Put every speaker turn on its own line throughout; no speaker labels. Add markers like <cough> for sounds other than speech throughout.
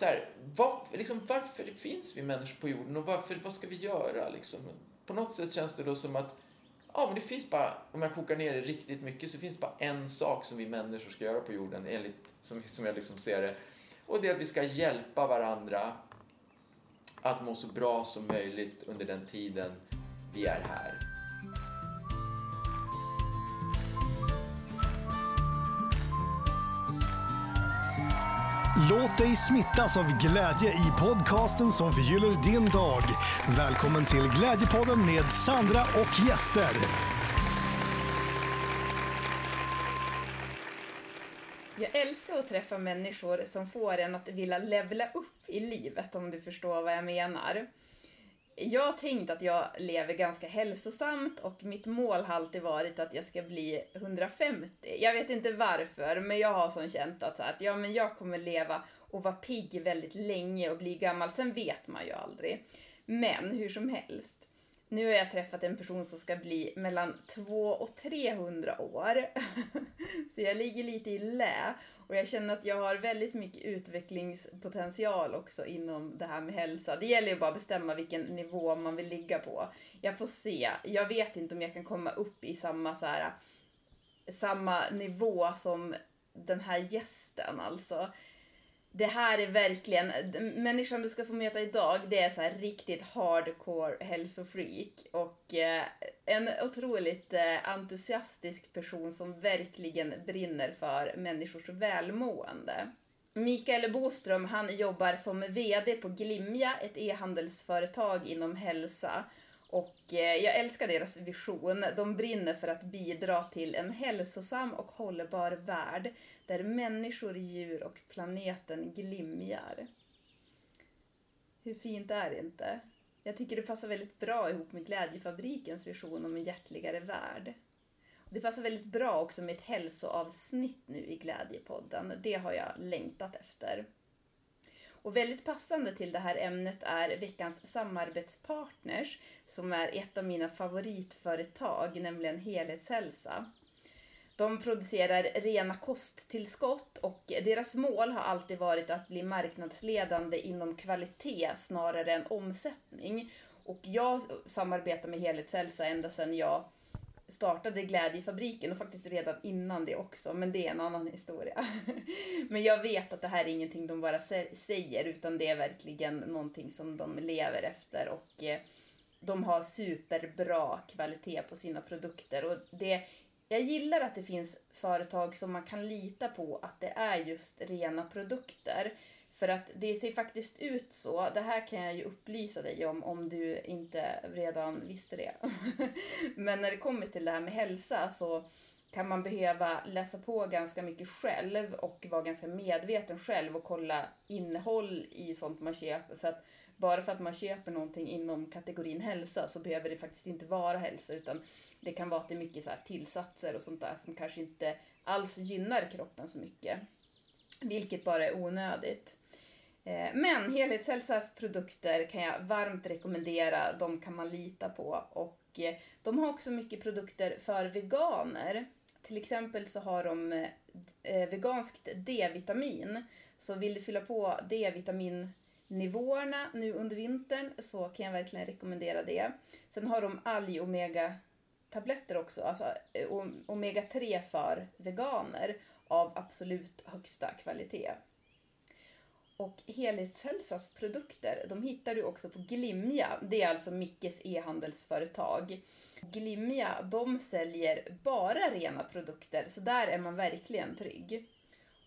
så här, var, liksom, varför finns vi människor på jorden och varför, vad ska vi göra? Liksom? På något sätt känns det då som att Ja, men det finns bara, om jag kokar ner det riktigt mycket, så finns det bara en sak som vi människor ska göra på jorden, enligt, som, som jag liksom ser det. Och det är att vi ska hjälpa varandra att må så bra som möjligt under den tiden vi är här.
Låt dig smittas av glädje i podcasten som förgyller din dag. Välkommen till Glädjepodden med Sandra och gäster.
Jag älskar att träffa människor som får en att vilja levla upp i livet, om du förstår vad jag menar. Jag har tänkt att jag lever ganska hälsosamt och mitt mål har alltid varit att jag ska bli 150. Jag vet inte varför, men jag har som känt att, så att ja, men jag kommer leva och vara pigg väldigt länge och bli gammal. Sen vet man ju aldrig. Men hur som helst. Nu har jag träffat en person som ska bli mellan 200 och 300 år. <laughs> Så jag ligger lite i lä. Och jag känner att jag har väldigt mycket utvecklingspotential också inom det här med hälsa. Det gäller ju bara att bestämma vilken nivå man vill ligga på. Jag får se. Jag vet inte om jag kan komma upp i samma så här, samma nivå som den här gästen alltså det här är verkligen, människan du ska få möta idag, det är så här riktigt hardcore hälsofreak. Och eh, en otroligt eh, entusiastisk person som verkligen brinner för människors välmående. Mikael Boström, han jobbar som VD på Glimja, ett e-handelsföretag inom hälsa. Och eh, jag älskar deras vision. De brinner för att bidra till en hälsosam och hållbar värld där människor, djur och planeten glimjar. Hur fint är det inte? Jag tycker det passar väldigt bra ihop med Glädjefabrikens vision om en hjärtligare värld. Det passar väldigt bra också med ett hälsoavsnitt nu i Glädjepodden. Det har jag längtat efter. Och väldigt passande till det här ämnet är veckans samarbetspartners som är ett av mina favoritföretag, nämligen Helhetshälsa. De producerar rena kosttillskott och deras mål har alltid varit att bli marknadsledande inom kvalitet snarare än omsättning. Och jag samarbetar med Helhetshälsa ända sedan jag startade Glädjefabriken och faktiskt redan innan det också, men det är en annan historia. <laughs> men jag vet att det här är ingenting de bara säger, utan det är verkligen någonting som de lever efter och eh, de har superbra kvalitet på sina produkter. Och det, jag gillar att det finns företag som man kan lita på att det är just rena produkter. För att det ser faktiskt ut så, det här kan jag ju upplysa dig om om du inte redan visste det. <laughs> Men när det kommer till det här med hälsa så kan man behöva läsa på ganska mycket själv och vara ganska medveten själv och kolla innehåll i sånt man köper. För att bara för att man köper någonting inom kategorin hälsa så behöver det faktiskt inte vara hälsa utan det kan vara att det är mycket så tillsatser och sånt där som kanske inte alls gynnar kroppen så mycket. Vilket bara är onödigt. Eh, men Helhetshälsas produkter kan jag varmt rekommendera. De kan man lita på. Och eh, de har också mycket produkter för veganer. Till exempel så har de eh, veganskt D-vitamin. Så vill du fylla på D-vitaminnivåerna nu under vintern så kan jag verkligen rekommendera det. Sen har de alg-omega tabletter också, alltså eh, omega-3 för veganer av absolut högsta kvalitet. Och Helhetshälsas produkter, de hittar du också på Glimja. Det är alltså Mickes e-handelsföretag. Glimja, de säljer bara rena produkter, så där är man verkligen trygg.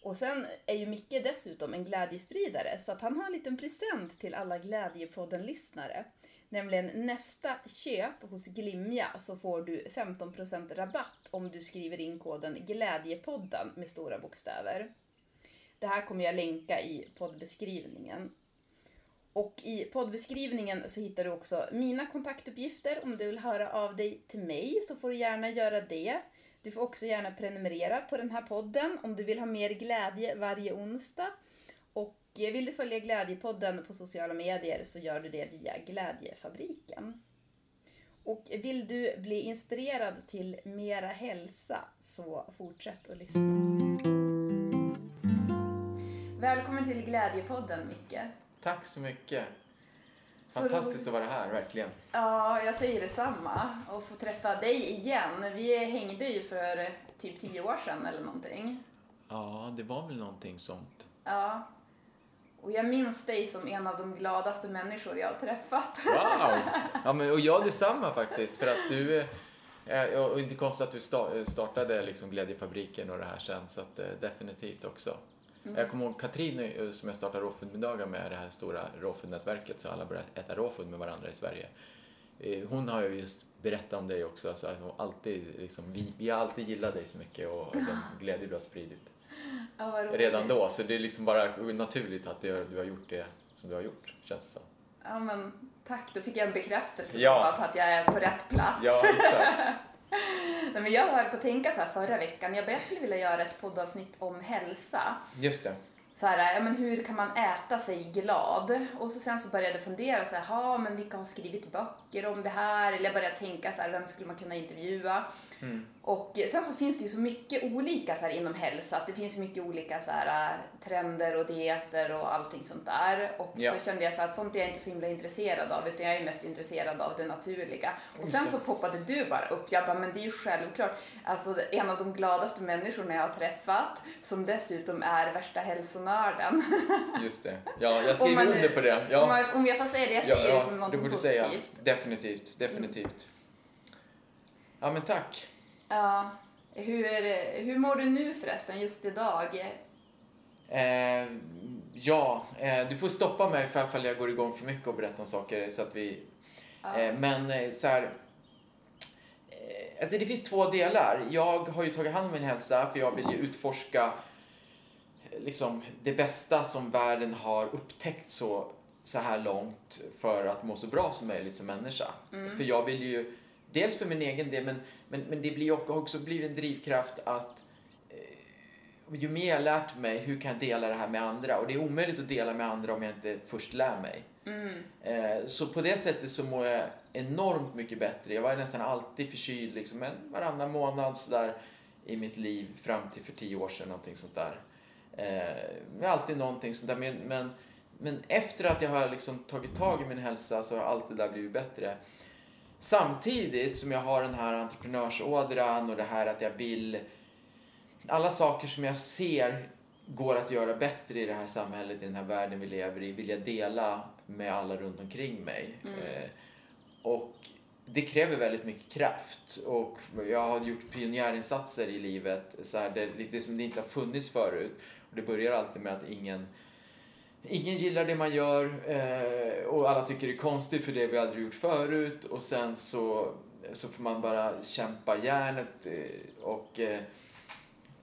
Och sen är ju Micke dessutom en glädjespridare, så att han har en liten present till alla Glädjepodden-lyssnare. Nämligen nästa köp hos Glimja så får du 15% rabatt om du skriver in koden Glädjepodden med stora bokstäver. Det här kommer jag länka i poddbeskrivningen. Och i poddbeskrivningen så hittar du också mina kontaktuppgifter. Om du vill höra av dig till mig så får du gärna göra det. Du får också gärna prenumerera på den här podden om du vill ha mer glädje varje onsdag. Och vill du följa Glädjepodden på sociala medier så gör du det via Glädjefabriken. Och vill du bli inspirerad till mera hälsa så fortsätt att lyssna. Välkommen till Glädjepodden, Micke.
Tack så mycket. Fantastiskt att vara här, verkligen.
Ja, jag säger detsamma. Och få träffa dig igen. Vi hängde ju för typ tio år sedan eller någonting.
Ja, det var väl någonting sånt.
Ja. Och jag minns dig som en av de gladaste människor jag har träffat.
Wow! <laughs> Ja, men, och jag detsamma faktiskt. För att du, eh, och inte konstigt att du sta- startade liksom Glädjefabriken och det här sen, så att, eh, definitivt också. Jag kommer ihåg Katrin eh, som jag startade råfoodmiddagar med, det här stora råfoodnätverket, så alla började äta råfood med varandra i Sverige. Eh, Hon har ju just berättat om dig också, så att hon alltid, liksom, vi, vi har alltid gillat dig så mycket och den glädje du har spridit
Ja,
redan då. Så det är liksom bara naturligt att du har gjort det som du har gjort, känns det som.
Ja, men tack. Då fick jag en bekräftelse
Ja.
på att jag är på rätt plats.
Ja, exakt. <laughs>
Nej, men jag höll på att tänka så här förra veckan. Jag bara, jag skulle vilja göra ett poddavsnitt om hälsa.
Just det.
så här, ja men hur kan man äta sig glad? Och så sen så började jag fundera så här, men vilka har skrivit böcker om det här? Eller jag började tänka så här, vem skulle man kunna intervjua?
Mm.
Och sen så finns det ju så mycket olika så här inom hälsa, att det finns mycket olika så här äh, trender och dieter och allting sånt där. Och
Ja.
då kände jag så att sånt är jag inte så himla intresserad av, utan jag är mest intresserad av det naturliga. Och sen så poppade du bara upp, jag bara, men det är ju självklart, alltså en av de gladaste människorna jag har träffat, som dessutom är värsta hälsonörden. <laughs>
Just det. Ja, jag
Om
skriver
man-
under på det.
Om,
Ja.
man, om jag får säga det, jag säger det som
det
någonting
borde
positivt.
säga. Definitivt, definitivt. Ja, men tack.
Ja. Hur, hur mår du nu förresten, just idag?
Eh, ja, eh, du får stoppa mig för ifall jag går igång för mycket och berättar om saker så att vi...
Ja.
Eh, men eh, så här... Eh, alltså det finns två delar. Jag har ju tagit hand om min hälsa för jag vill ju utforska eh, liksom det bästa som världen har upptäckt så, så här långt för att må så bra som möjligt som människa. För jag vill ju, dels för min egen del, men, men, men det blir också, också blir en drivkraft att eh, ju mer jag lärt mig, hur kan jag dela det här med andra? Och det är omöjligt att dela med andra om jag inte först lär mig.
Mm.
Eh, Så på det sättet så mår jag enormt mycket bättre. Jag var nästan alltid förkyld liksom en varannan månad sådär i mitt liv fram till för tio år sedan, någonting sånt där. Eh, alltid någonting sånt där. Men, men, men efter att jag har liksom tagit tag i min hälsa så har allt det där blivit bättre. Samtidigt som jag har den här entreprenörsådran och det här att jag vill alla saker som jag ser går att göra bättre i det här samhället, i den här världen vi lever i, vill jag dela med alla runt omkring mig. Eh, och det kräver väldigt mycket kraft och jag har gjort pionjärinsatser i livet, så här, det, det som det inte har funnits förut. Och det börjar alltid med att ingen Ingen gillar det man gör eh, och alla tycker det är konstigt för det vi aldrig gjort förut och sen så, så får man bara kämpa järnet eh, och, eh,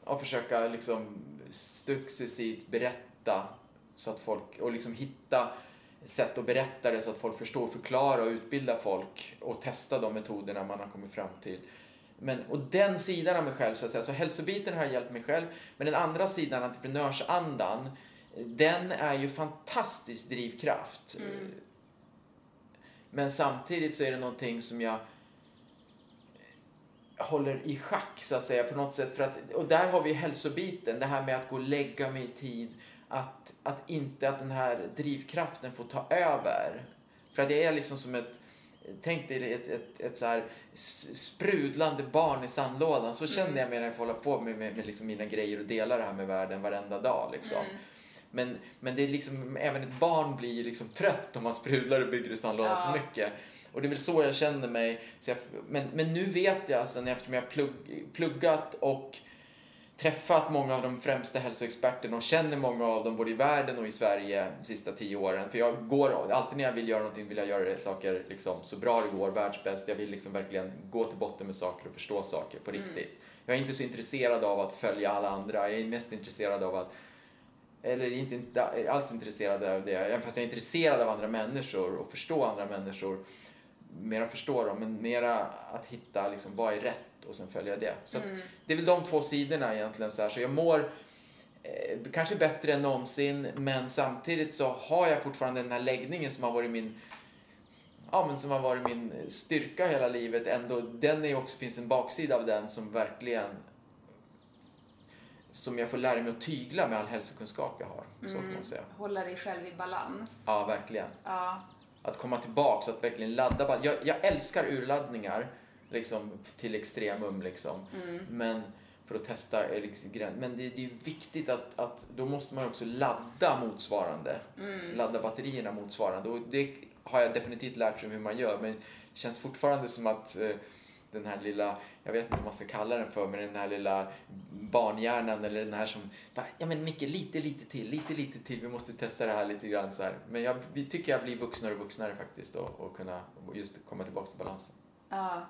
och försöka liksom successivt berätta så att folk, och liksom hitta sätt att berätta det så att folk förstår, förklara och utbilda folk och testa de metoderna man har kommit fram till. Men, och den sidan av mig själv, så att säga, så hälsobiten har hjälpt mig själv, men den andra sidan, entreprenörsandan, den är ju fantastisk drivkraft.
Mm.
Men samtidigt så är det någonting som jag håller i schack så att säga på något sätt. För att, och där har vi hälsobiten, det här med att gå och lägga mig i tid. Att, att inte att den här drivkraften får ta över. För att det är liksom som ett, tänk dig ett, ett, ett så här sprudlande barn i sandlådan. Så känner jag mig när jag får hålla på med, med, med liksom mina grejer och dela det här med världen varenda dag. Liksom.
Mm.
Men, men det är liksom, även ett barn blir ju liksom trött om man sprudlar och bygger i sandlådan
Ja.
för mycket. Och det är väl så jag känner mig. Jag, men, men nu vet jag, sen eftersom jag har plugg, pluggat och träffat många av de främsta hälsoexperterna och känner många av dem både i världen och i Sverige de sista tio åren. För jag går, alltid när jag vill göra någonting vill jag göra saker liksom, så bra det går, världsbäst. Jag vill liksom verkligen gå till botten med saker och förstå saker på riktigt. Jag är inte så intresserad av att följa alla andra. Jag är mest intresserad av att eller inte, inte alls intresserad av det, även fast jag är intresserad av andra människor och förstå andra människor. Mera förstå dem, men mera att hitta liksom, vad är rätt och sen följa det. Så att,
Mm.
det är väl de två sidorna egentligen. Så, här. så jag mår eh, kanske bättre än någonsin, men samtidigt så har jag fortfarande den här läggningen som har varit min Ja, men som har varit min styrka hela livet ändå. Den är också, finns en baksida av den som verkligen som jag får lära mig att tygla med all hälsokunskap jag har. Så kan man säga.
Hålla dig själv i balans.
Ja, verkligen.
Ja.
Att komma tillbaks, att verkligen ladda. Jag, jag älskar urladdningar liksom, till extremum. Liksom. Men för att testa är liksom, Men det, det är viktigt att, att då måste man också ladda motsvarande. Ladda batterierna motsvarande. Och det har jag definitivt lärt sig hur man gör. Men det känns fortfarande som att eh, den här lilla, jag vet inte vad man ska kalla den för, men den här lilla barnhjärnan eller den här som, bara, ja men Micke, lite, lite till, lite, lite till, vi måste testa det här lite grann så här. Men jag vi tycker jag blir vuxnare och vuxnare faktiskt och, och kunna just komma tillbaka till balansen.
ja.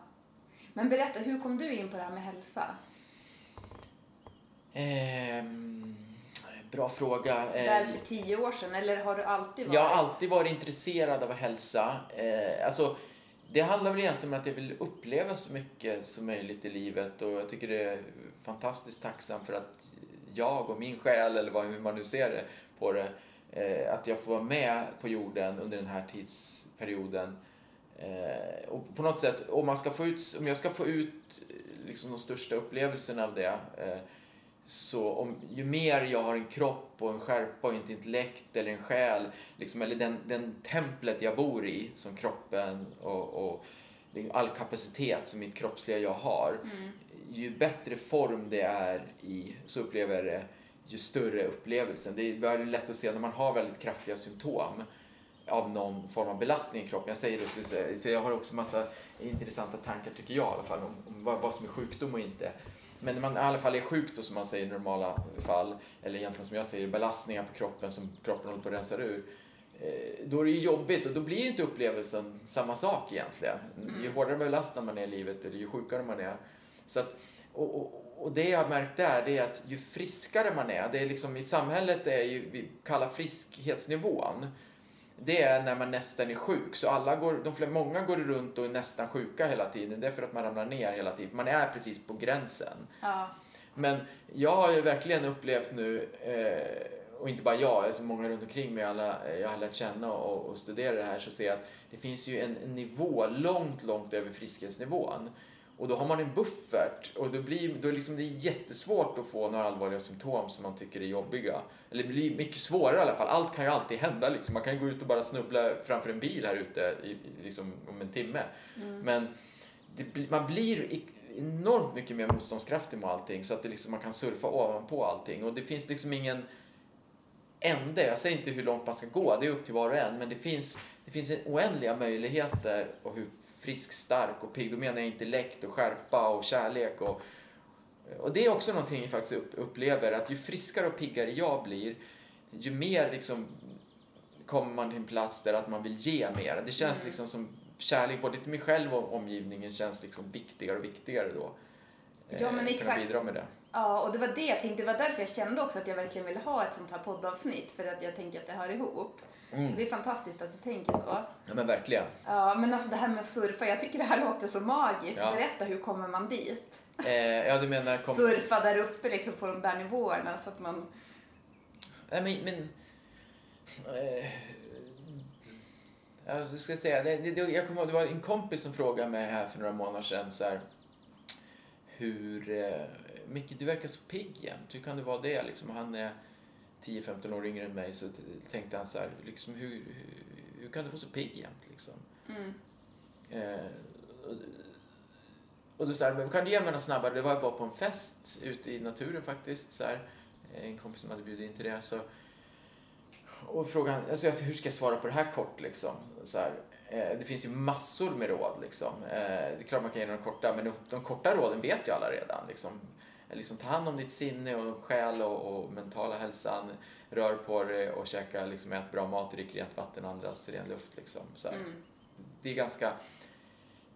Men berätta, hur kom du in på det här med hälsa?
Ehm, bra fråga. Eh,
Där för tio år sedan, eller har du alltid varit?
Jag har alltid varit intresserad av hälsa. Eh, alltså, det handlar väl egentligen om att jag vill uppleva så mycket som möjligt i livet och jag tycker det är fantastiskt tacksam för att jag och min själ, eller vad, man nu ser det på det, eh, att jag får vara med på jorden under den här tidsperioden. Eh, och på något sätt, om, man ska få ut, om jag ska få ut eh, liksom de största upplevelserna av det så om, ju mer jag har en kropp och en skärpa och ett intellekt eller en själ, liksom, eller den, den templet jag bor i, som kroppen och, och all kapacitet som mitt kroppsliga jag har, ju bättre form det är i, så upplever jag det, ju större upplevelsen. Det är väldigt lätt att se när man har väldigt kraftiga symptom av någon form av belastning i kroppen. Jag säger det för jag har också massa intressanta tankar tycker jag i alla fall om, om vad, vad som är sjukdom och inte. Men när man i alla fall är sjuk då som man säger i normala fall, eller egentligen som jag säger belastningar på kroppen som kroppen håller på att rensa ur. eh, Då är det ju jobbigt och då blir inte upplevelsen samma sak egentligen. Ju hårdare belastad man är i livet eller ju sjukare man är. Så att, och, och, och det jag har märkt där det är att ju friskare man är, det är liksom i samhället är ju, vi kallar friskhetsnivån, det är när man nästan är sjuk. Så alla går, de flesta, många går runt och är nästan sjuka hela tiden. Det är för att man ramlar ner hela tiden. Man är precis på gränsen.
Ja.
Men jag har ju verkligen upplevt nu, eh, och inte bara jag, alltså många runt omkring mig, alla jag har lärt känna och, och studera det här, så ser jag att det finns ju en, en nivå långt, långt över friskhetsnivån. Och då har man en buffert och då blir då är liksom det är jättesvårt att få några allvarliga symptom som man tycker är jobbiga. Eller det blir mycket svårare i alla fall. Allt kan ju alltid hända liksom. Man kan ju gå ut och bara snubbla framför en bil här ute i, liksom om en timme. Men det, man blir enormt mycket mer motståndskraftig med allting så att det liksom, man kan surfa ovanpå allting. Och det finns liksom ingen ände. Jag säger inte hur långt man ska gå, det är upp till var och en. Men det finns, det finns oändliga möjligheter och hur frisk, stark och pigg. Då menar jag intellekt och skärpa och kärlek. Och, och det är också någonting jag faktiskt upp, upplever. Att ju friskare och piggare jag blir, ju mer liksom kommer man till en plats där att man vill ge mer. Det känns liksom som kärlek både till mig själv och omgivningen känns liksom viktigare och viktigare då.
Ja, men
Eh,
exakt.
Kunna bidra med det.
Ja, och det var det jag tänkte. Det var därför jag kände också att jag verkligen ville ha ett sånt här poddavsnitt. För att jag tänker att det hör ihop. Så det är fantastiskt att du tänker så.
Ja men verkligen.
Ja, men alltså det här med att surfa, jag tycker det här låter så magiskt.
Ja.
Berätta, hur kommer man dit?
Eh, ja du menar... Kom...
Surfa där uppe liksom på de där nivåerna så att man...
Nej men... men eh, jag ska säga, det, det, jag kommer ihåg, det var en kompis som frågade mig här för några månader sedan så här, Hur... Eh, Micke, du verkar så pigg jämt. Hur kan det vara det liksom? Han är 10-15 år yngre än mig så tänkte han så här, liksom hur, hur, hur kan du vara så pigg jämt liksom?
Mm.
Eh, och- och då så här, kan du mig något snabbare? Det var jag var på en fest ute i naturen faktiskt. Så här. Eh, En kompis som hade bjudit in till det. Så, och frågan, alltså jag, hur ska jag svara på det här kort liksom? Så här, eh, det finns ju massor med råd liksom. Eh, det är klart man kan ge några korta, men de, de korta råden vet ju alla redan. Liksom. Liksom, ta hand om ditt sinne och själ och, och mentala hälsan. Rör på dig och käka, liksom, ät bra mat, drick rent vatten, andas ren luft. Liksom. Så
Mm.
det är ganska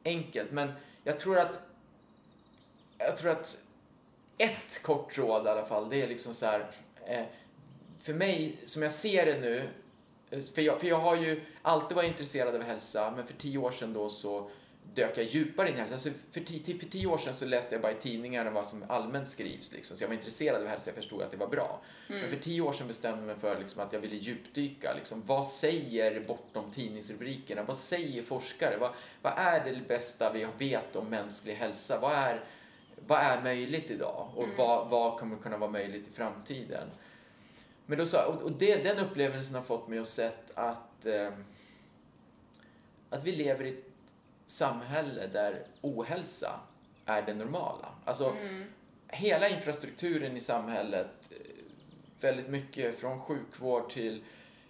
enkelt. Men jag tror att jag tror att ett kort råd i alla fall, det är liksom så här. Eh, för mig, som jag ser det nu, eh, för jag, för jag har ju alltid varit intresserad av hälsa, men för tio år sedan då så dök jag djupare in i hälsa. Alltså för, tio, för tio år sedan så läste jag bara i tidningarna vad som allmänt skrivs. Liksom. Så jag var intresserad av hälsa, jag förstod att det var bra. Men för tio år sedan bestämde jag mig för liksom, att jag ville djupdyka. Liksom, vad säger bortom tidningsrubrikerna? Vad säger forskare? Vad, vad är det bästa vi vet om mänsklig hälsa? Vad är, vad är möjligt idag och vad, vad kommer kunna vara möjligt i framtiden. Men då sa, och, det, den upplevelsen har fått mig att sett att, eh, att vi lever i samhälle där ohälsa är det normala. Alltså, hela infrastrukturen i samhället, eh, väldigt mycket från sjukvård till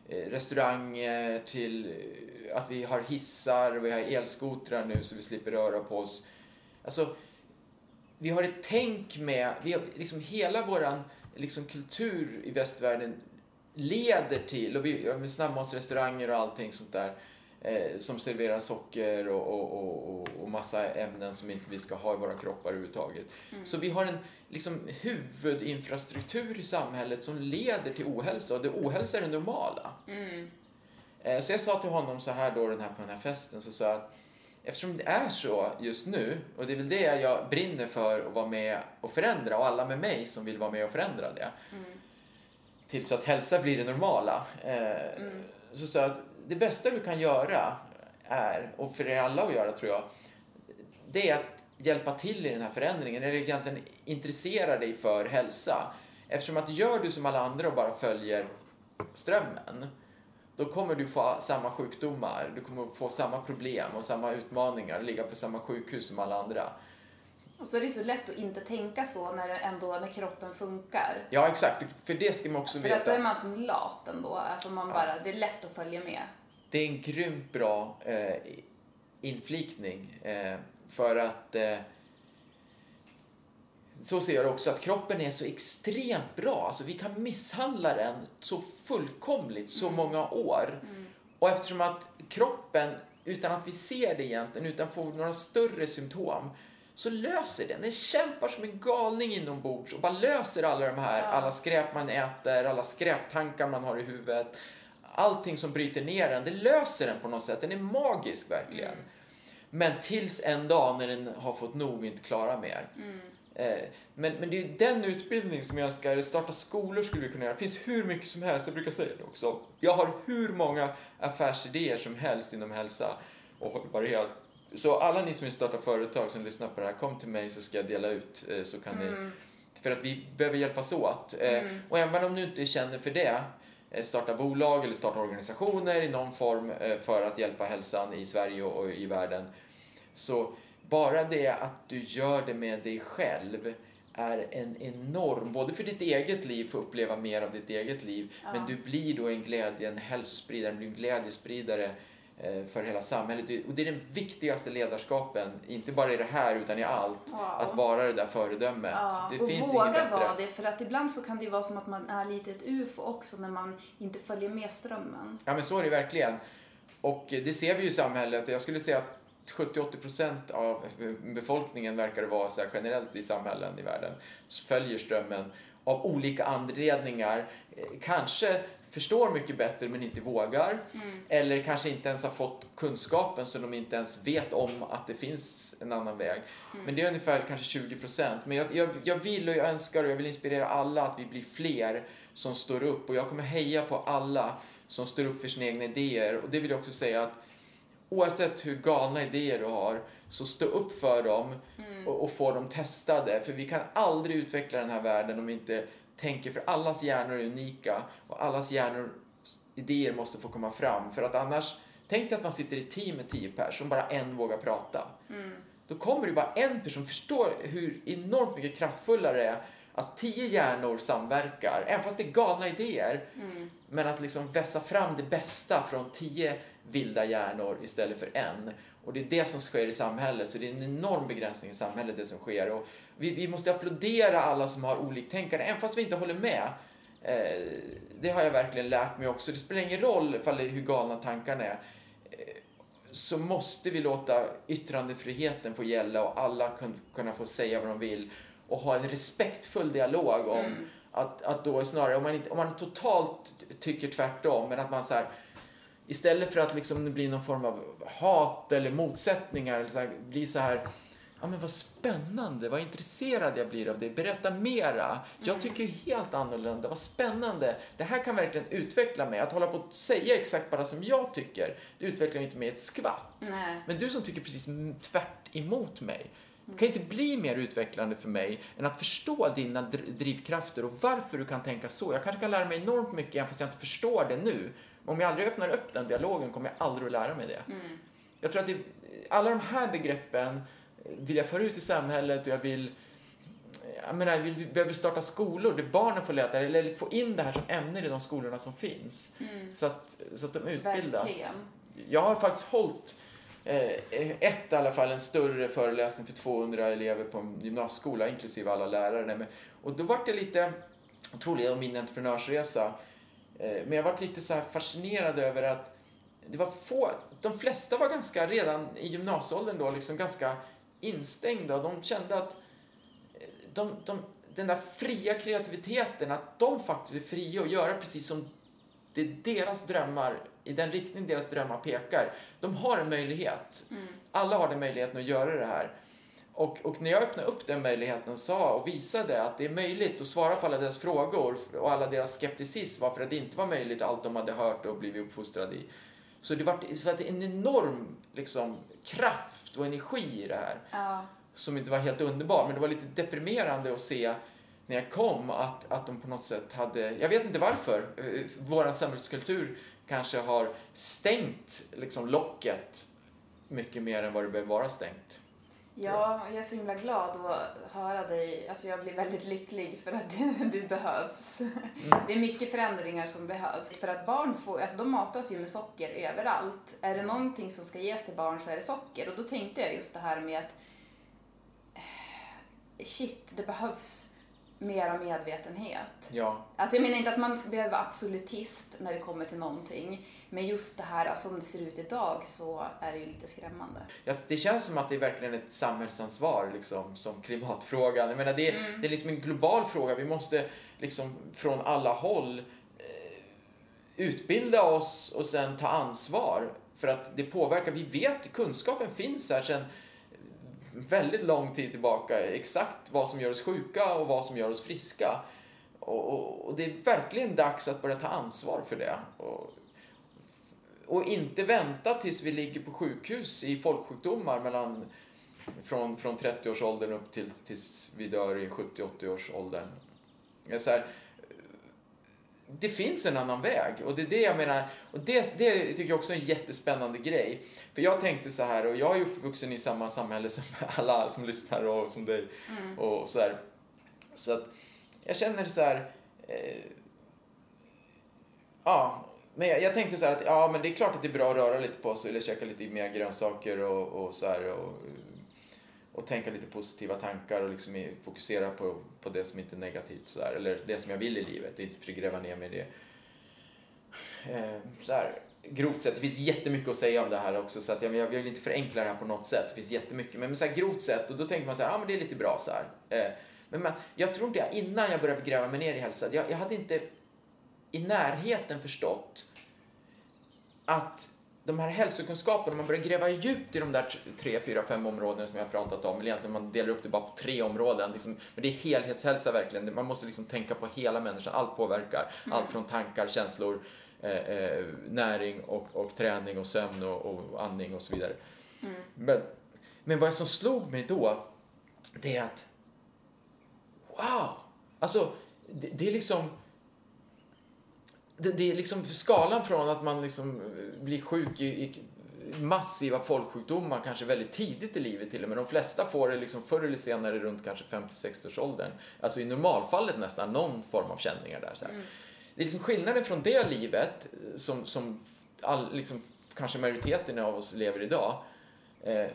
eh, restauranger till eh, att vi har hissar och vi har elskotrar nu så vi slipper röra på oss. Alltså, vi har ett tänk med, vi har, liksom hela våran liksom, kultur i västvärlden leder till, och vi har snabbmatsrestauranger och allting sånt där eh, som serverar socker och, och, och, och, massa ämnen som inte vi ska ha i våra kroppar överhuvudtaget. Så vi har en liksom, huvudinfrastruktur i samhället som leder till ohälsa och det ohälsa är det normala. Eh, Så jag sa till honom så här då den här, på den här festen, så sa jag att eftersom det är så just nu, och det är väl det jag brinner för att vara med och förändra och alla med mig som vill vara med och förändra det. Till så att hälsa blir det normala. Eh, Så sa jag att det bästa du kan göra är, och för er alla att göra tror jag, det är att hjälpa till i den här förändringen, eller egentligen intressera dig för hälsa. Eftersom att gör du som alla andra och bara följer strömmen, då kommer du få samma sjukdomar, du kommer få samma problem och samma utmaningar, ligga på samma sjukhus som alla andra.
Och så är det så lätt att inte tänka så när, ändå, när kroppen funkar.
Ja, exakt, för, för det ska man också
För att då är
veta.
man som lat ändå. Alltså man bara, det är lätt att följa med.
Det är en grymt bra eh, inflikning eh, för att eh, så ser jag det också, att kroppen är så extremt bra. Alltså vi kan misshandla den så fullkomligt så många år. Och eftersom att kroppen, utan att vi ser det egentligen, utan får några större symptom, så löser den. Den kämpar som en galning inombords och bara löser alla de här, alla skräp man äter, alla skräptankar man har i huvudet. Allting som bryter ner den, det löser den på något sätt. Den är magisk verkligen. Men tills en dag när den har fått nog och inte klarar mer. Eh, Men, men det är den utbildning som jag önskar. Starta skolor skulle vi kunna göra. Det finns hur mycket som helst. Jag brukar säga det också. Jag har hur många affärsidéer som helst inom hälsa och hållbarhet. Så alla ni som vill starta företag som lyssnar på det här, kom till mig så ska jag dela ut. eh, Så kan ni, för att vi behöver hjälpas åt. Eh, Och även om du inte känner för det, eh, starta bolag eller starta organisationer i någon form för att hjälpa hälsan i Sverige och i världen. Så bara det att du gör det med dig själv är en enorm, både för ditt eget liv, för att uppleva mer av ditt eget liv, men du blir då en glädje, en hälsospridare, du blir en glädjespridare för hela samhället. Och det är den viktigaste ledarskapen, inte bara i det här utan i allt,
Wow.
att vara det där föredömet.
Ja,
det
och
finns
våga
inget bättre.
vara det. För att ibland så kan det ju vara som att man är lite ett ufo också när man inte följer med strömmen.
Ja, men så är det verkligen. Och eh, det ser vi ju i samhället. Jag skulle säga att 70-80 procent av befolkningen verkar det vara så här generellt i samhällen i världen följer strömmen av olika anledningar. Eh, Kanske förstår mycket bättre men inte vågar. Eller kanske inte ens har fått kunskapen så de inte ens vet om att det finns en annan väg. Men det är ungefär kanske 20 procent. Men jag, jag, jag vill och jag önskar och jag vill inspirera alla att vi blir fler som står upp. Och jag kommer heja på alla som står upp för sina egna idéer. Och det vill jag också säga att oavsett hur galna idéer du har, så stå upp för dem och, och få dem testade. För vi kan aldrig utveckla den här världen om vi inte tänker, för allas hjärnor är unika och allas hjärnor, idéer måste få komma fram. För att annars, tänk dig att man sitter i team med tio personer som bara en vågar prata. Då kommer det bara en person förstår hur enormt mycket kraftfullare det är att tio hjärnor samverkar, även fast det är galna idéer. Men att liksom vässa fram det bästa från tio vilda hjärnor istället för en. Och det är det som sker i samhället, så det är en enorm begränsning i samhället det som sker. Och vi, vi måste applådera alla som har oliktänkande, även fast vi inte håller med. Eh, det har jag verkligen lärt mig också. Det spelar ingen roll ifall hur galna tankarna är. Eh, så måste vi låta yttrandefriheten få gälla och alla kun, kunna få säga vad de vill och ha en respektfull dialog om att, att då snarare, om man, inte, om man totalt tycker tvärtom, men att man så här, istället för att liksom det blir någon form av hat eller motsättningar, eller så här, blir så här, ja men vad spännande, vad intresserad jag blir av det, berätta mera. Jag tycker helt annorlunda, vad spännande. Det här kan verkligen utveckla mig. Att hålla på att säga exakt bara som jag tycker, det utvecklar inte mig ett skvatt.
Nej.
Men du som tycker precis tvärt emot mig, Det kan inte bli mer utvecklande för mig än att förstå dina dr- drivkrafter och varför du kan tänka så. Jag kanske kan lära mig enormt mycket även fast jag inte förstår det nu. Om jag aldrig öppnar upp den dialogen kommer jag aldrig att lära mig det. Jag tror att det, alla de här begreppen vill jag föra ut i samhället och jag vill jag menar, vi behöver starta skolor där barnen får lära eller få in det här som ämne i de skolorna som finns. Så, att, så att de utbildas.
Verkligen.
Jag har faktiskt hållit eh, ett i alla fall, en större föreläsning för 200 elever på en gymnasieskola, inklusive alla lärare. Nej, men- Och då vart jag lite, otroligt om min entreprenörsresa, eh, men jag vart lite så här fascinerad över att det var få, de flesta var ganska, redan i gymnasieåldern då, liksom ganska instängda och de kände att eh, de, de, den där fria kreativiteten, att de faktiskt är fria och göra precis som det är deras drömmar, i den riktning deras drömmar pekar. De har en möjlighet. Alla har den möjligheten att göra det här. Och, och när jag öppnade upp den möjligheten och sa och visade att det är möjligt att svara på alla deras frågor och alla deras skepticism varför det inte var möjligt allt de hade hört och blivit uppfostrade i. Så det var för att det är en enorm liksom, kraft och energi i det här
Ja.
som inte var helt underbar, men det var lite deprimerande att se när jag kom att, att de på något sätt hade, jag vet inte varför, eh, vår samhällskultur kanske har stängt liksom locket mycket mer än vad det behöver vara stängt.
Ja, jag är så himla glad att höra dig. Alltså jag blir väldigt lycklig för att du, <laughs> du behövs. Det är mycket förändringar som behövs. För att barn får, alltså de matas ju med socker överallt. Är det någonting som ska ges till barn så är det socker. Och då tänkte jag just det här med att <sighs> shit, det behövs mera medvetenhet.
Ja,
Alltså jag menar inte att man behöva vara absolutist när det kommer till någonting. Men just det här, alltså som det ser ut idag så är det ju lite skrämmande.
Ja, det känns som att det är verkligen ett samhällsansvar, liksom, som klimatfrågan. Jag menar, det, är, det är liksom en global fråga. Vi måste liksom från alla håll eh, utbilda oss och sen ta ansvar. För att det påverkar. Vi vet, kunskapen finns här sedan väldigt lång tid tillbaka. Exakt vad som gör oss sjuka och vad som gör oss friska. Och, och, och det är verkligen dags att börja ta ansvar för det. Och, och inte vänta tills vi ligger på sjukhus i folksjukdomar mellan från, från 30-årsåldern upp till tills vi dör i 70-80-årsåldern. Så här, det finns en annan väg och det är det jag menar och det, det tycker jag också är en jättespännande grej. För jag tänkte så här och jag är uppvuxen i samma samhälle som <laughs> alla som lyssnar och som dig och så här. Så att jag känner så här eh, Ja, men jag, jag tänkte så här att ja, men det är klart att det är bra att röra lite på sig eller käka lite mer grönsaker och, och så här och, och tänka lite positiva tankar och liksom fokusera på, på det som inte är negativt så där, eller det som jag vill i livet och inte gräva ner mig i det. Eh, så här, grovt sett, det finns jättemycket att säga om det här också så att jag, jag vill inte förenkla det här på något sätt. Det finns jättemycket, men så här, grovt sett och då tänker man så här, ja men det är lite bra så här. Eh, men man, jag tror inte jag, innan jag började gräva mig ner i hälsa, jag, jag hade inte i närheten förstått att de här hälsokunskaperna, man börjar gräva djupt i de där tre, fyra, fem områdena som jag har pratat om, eller egentligen man delar upp det bara på tre områden, liksom, men det är helhetshälsa verkligen, man måste liksom tänka på hela människan, allt påverkar, allt från tankar, känslor, eh, eh, näring och, och träning och sömn och, och andning och så vidare. Men, men vad som slog mig då, det är att wow, alltså det, det är liksom det, det är liksom skalan från att man liksom eh, blir sjuk i, i massiva folksjukdomar kanske väldigt tidigt i livet till och med. De flesta får det liksom förr eller senare runt kanske 50-60 års åldern. Alltså i normalfallet nästan någon form av känningar där. Så här. Det är liksom skillnaden från det livet eh, som, som all, liksom, kanske majoriteten av oss lever idag eh,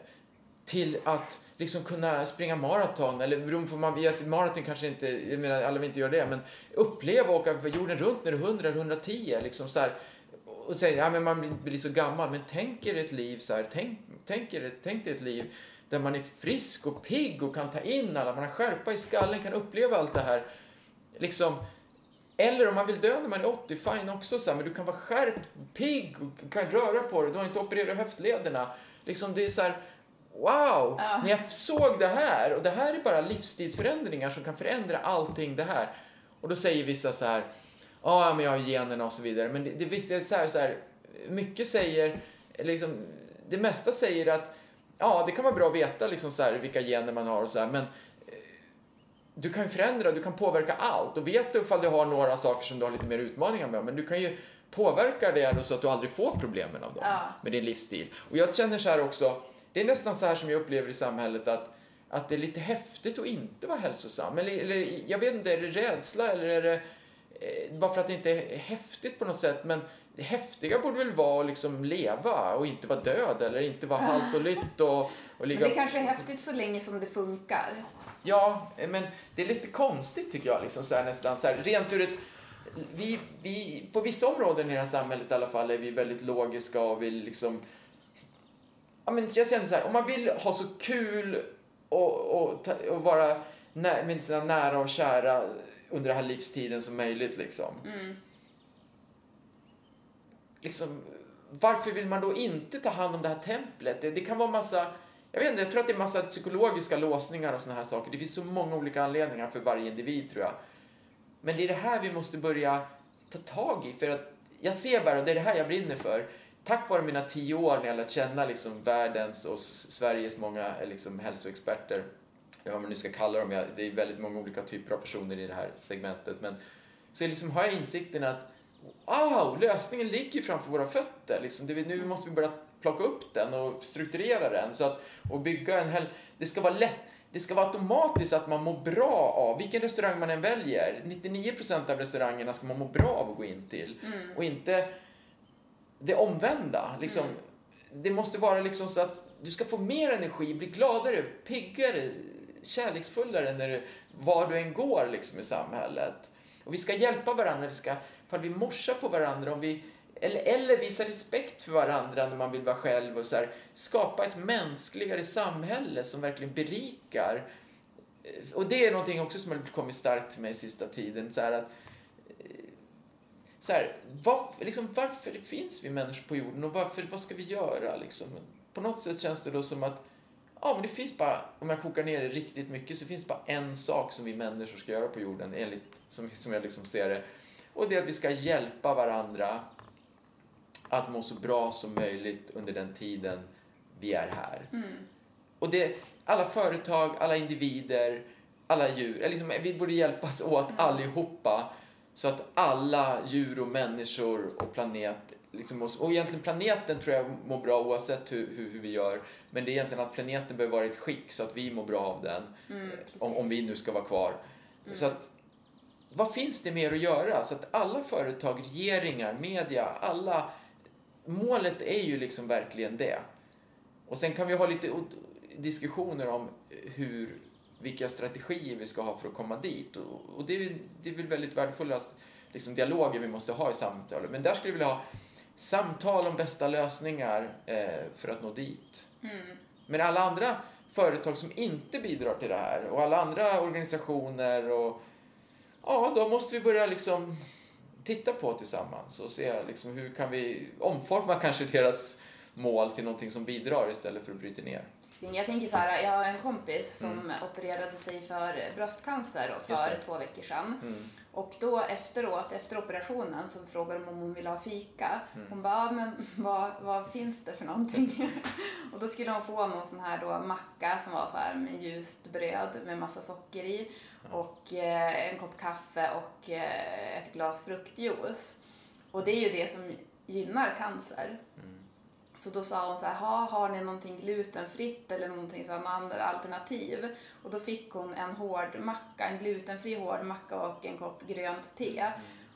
till att liksom kunna springa maraton, eller beroende på man vet, maraton kanske inte, jag menar alla vill inte göra det, men uppleva och åka jorden runt när du är 100 eller 110, liksom så här, och säga, ja men man blir, blir så gammal, men tänk er ett liv så här, tänk, tänk, er, tänk er ett liv där man är frisk och pigg och kan ta in alla, man har skärpa i skallen, kan uppleva allt det här, liksom, eller om man vill dö när man är 80, fine också, så här, men du kan vara skärpt, pigg och kan röra på dig, du har inte opererat höftlederna, liksom det är så här, Wow!
Ja.
När jag såg det här, och det här är bara livsstilsförändringar som kan förändra allting det här. Och då säger vissa så här, ja men jag har generna och så vidare. Men det, det, visst är så här, så här, mycket säger, liksom, det mesta säger att ja, det kan vara bra att veta liksom så här, vilka gener man har och så här, men eh, du kan ju förändra, du kan påverka allt. Och vet du ifall du har några saker som du har lite mer utmaningar med, men du kan ju påverka det så att du aldrig får problemen av dem
Ja.
med din livsstil. Och jag känner så här också, det är nästan så här som jag upplever i samhället att att det är lite häftigt att inte vara hälsosam. Eller, eller jag vet inte, är det rädsla eller är det eh, bara för att det inte är häftigt på något sätt. Men det häftiga borde väl vara att liksom leva och inte vara död eller inte vara halt och lytt och, och
Men
ligga...
det kanske är häftigt så länge som det funkar.
Ja, men det är lite konstigt tycker jag. Liksom, så här, nästan så här, rent ur ett... Vi, vi, på vissa områden i det här samhället i alla fall är vi väldigt logiska och vill liksom... Ja, men jag känner så här, om man vill ha så kul och, och, och vara nä, med sina nära och kära under den här livstiden som möjligt liksom.
Mm.
liksom, varför vill man då inte ta hand om det här templet? Det, det kan vara massa, jag vet inte, jag tror att det är massa psykologiska låsningar och såna här saker. Det finns så många olika anledningar för varje individ tror jag. Men det är det här vi måste börja ta tag i för att jag ser bara, det är det här jag brinner för, tack vare mina tio år när jag lärt känna liksom världens och Sveriges många eh, liksom, hälsoexperter, vad man nu ska kalla dem, jag- det är väldigt många olika typer av personer i det här segmentet, men så liksom har jag insikten att wow, lösningen ligger framför våra fötter. Liksom. Det, vi- nu måste vi börja plocka upp den och strukturera den så att, och bygga en hel... Det ska vara lätt. Det ska vara automatiskt att man mår bra av, vilken restaurang man än väljer. 99% av restaurangerna ska man må bra av att gå in till.
Mm.
Och inte det omvända. Liksom. Det måste vara liksom så att du ska få mer energi, bli gladare, piggare, kärleksfullare när du, var du än går liksom, i samhället. Och vi ska hjälpa varandra, vi ska, ifall vi morsar på varandra, om vi, eller, eller visa respekt för varandra när man vill vara själv och så här, skapa ett mänskligare samhälle som verkligen berikar. Och det är någonting också som har kommit starkt till mig sista tiden. Så här att, så här, var, liksom, varför finns vi människor på jorden och varför, vad ska vi göra? Liksom? På något sätt känns det då som att ja, men det finns bara, om jag kokar ner det riktigt mycket, så finns det bara en sak som vi människor ska göra på jorden, enligt, som, som jag liksom ser det. Och det är att vi ska hjälpa varandra att må så bra som möjligt under den tiden vi är här.
Mm.
Och det, alla företag, alla individer, alla djur, liksom, vi borde hjälpas åt allihopa så att alla djur och människor och planet, liksom, och egentligen planeten tror jag mår bra oavsett hur, hur, hur vi gör, men det är egentligen att planeten behöver vara i ett skick så att vi mår bra av den,
Mm,
om, om vi nu ska vara kvar. Så att, vad finns det mer att göra? Så att alla företag, regeringar, media, alla, målet är ju liksom verkligen det. Och sen kan vi ha lite diskussioner om hur, vilka strategier vi ska ha för att komma dit. Och, och det, är, det är väl väldigt värdefullast liksom, dialoger vi måste ha i samtalet. Men där skulle jag vilja ha samtal om bästa lösningar eh, för att nå dit.
Mm.
Men alla andra företag som inte bidrar till det här och alla andra organisationer och ja, då måste vi börja liksom titta på tillsammans och se liksom hur kan vi omforma kanske deras mål till någonting som bidrar istället för att bryta ner.
Jag tänker så här, jag har en kompis som
Mm.
opererade sig för bröstcancer för två veckor sedan.
Mm.
Och då efteråt, efter operationen, så frågade de om hon ville ha fika.
Mm.
Hon bara, "Ja, men vad, vad finns det för någonting? <laughs> och då skulle hon få någon sån här då macka som var så här med ljust bröd med massa socker i och eh, en kopp kaffe och eh, ett glas fruktjuice. Och det är ju det som gynnar cancer. Så då sa hon så här, "Ha, har ni någonting glutenfritt eller någonting som andra alternativ? Och då fick hon en hård macka, en glutenfri hård macka och en kopp grönt te.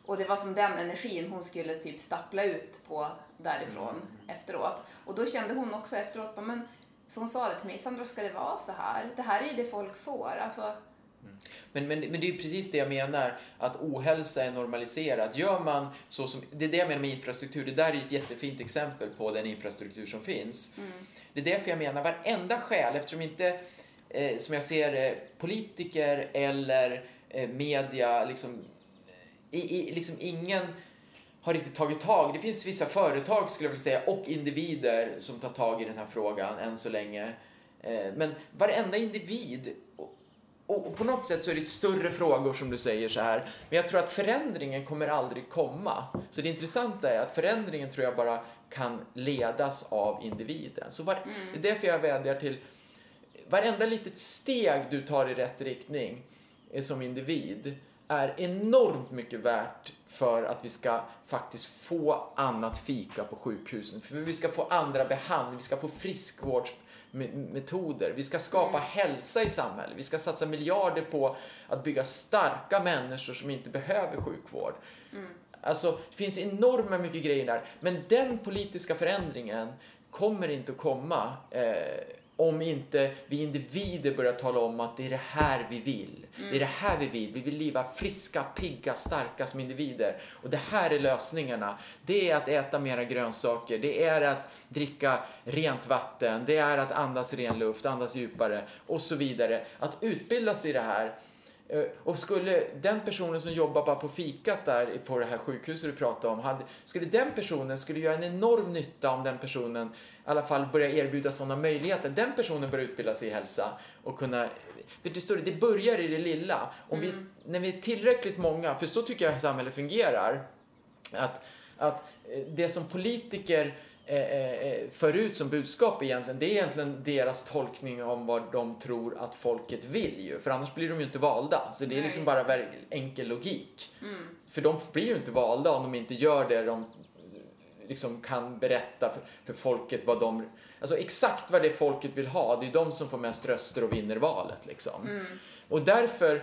Och det var som den energin hon skulle typ stappla ut på därifrån efteråt. Och då kände hon också efteråt, men, för hon sa det till mig, Sandra ska det vara så här? Det här är ju det folk får. Alltså,
Men, men, men det är ju precis det jag menar, att ohälsa är normaliserat. Gör man så som, det är det jag menar med infrastruktur, det där är ju ett jättefint exempel på den infrastruktur som finns. Det är därför jag menar, varenda skäl, eftersom inte, eh, som jag ser det, politiker eller eh, media, liksom, i, i, liksom ingen har riktigt tagit tag. Det finns vissa företag skulle jag vilja säga och individer som tar tag i den här frågan än så länge. Eh, Men varenda individ och, på något sätt så är det större frågor som du säger så här. Men jag tror att förändringen kommer aldrig komma. Så det intressanta är att förändringen tror jag bara kan ledas av individen. Så var, Det är därför jag vädjar till varenda litet steg du tar i rätt riktning eh, som individ är enormt mycket värt för att vi ska faktiskt få annat fika på sjukhusen. För vi ska få andra behandling, vi ska få friskvårdsmetoder, vi ska skapa hälsa i samhället, vi ska satsa miljarder på att bygga starka människor som inte behöver sjukvård. Alltså, det finns enorma mycket grejer där. Men den politiska förändringen kommer inte att komma eh, om inte vi individer börjar tala om att det är det här vi vill. Det är det här vi vill. Vi vill leva friska, pigga, starka som individer. Och det här är lösningarna. Det är att äta mera grönsaker. Det är att dricka rent vatten. Det är att andas ren luft, andas djupare och så vidare. Att utbilda sig i det här Och skulle den personen som jobbar bara på fikat där på det här sjukhuset du pratade om, hade, skulle den personen skulle göra en enorm nytta om den personen i alla fall börjar erbjuda sådana möjligheter. Den personen börjar utbilda sig i hälsa och kunna för det, står, det börjar i det lilla. Om vi, när vi är tillräckligt många, för så tycker jag att samhället fungerar, att, att eh, det som politiker eh, eh, för ut som budskap egentligen, det är egentligen deras tolkning om vad de tror att folket vill ju. För annars blir de ju inte valda. Så det är liksom bara enkel logik. För de blir ju inte valda om de inte gör det de liksom kan berätta för, för folket vad de... Alltså exakt vad det folket vill ha, det är de som får mest röster och vinner valet liksom. Och därför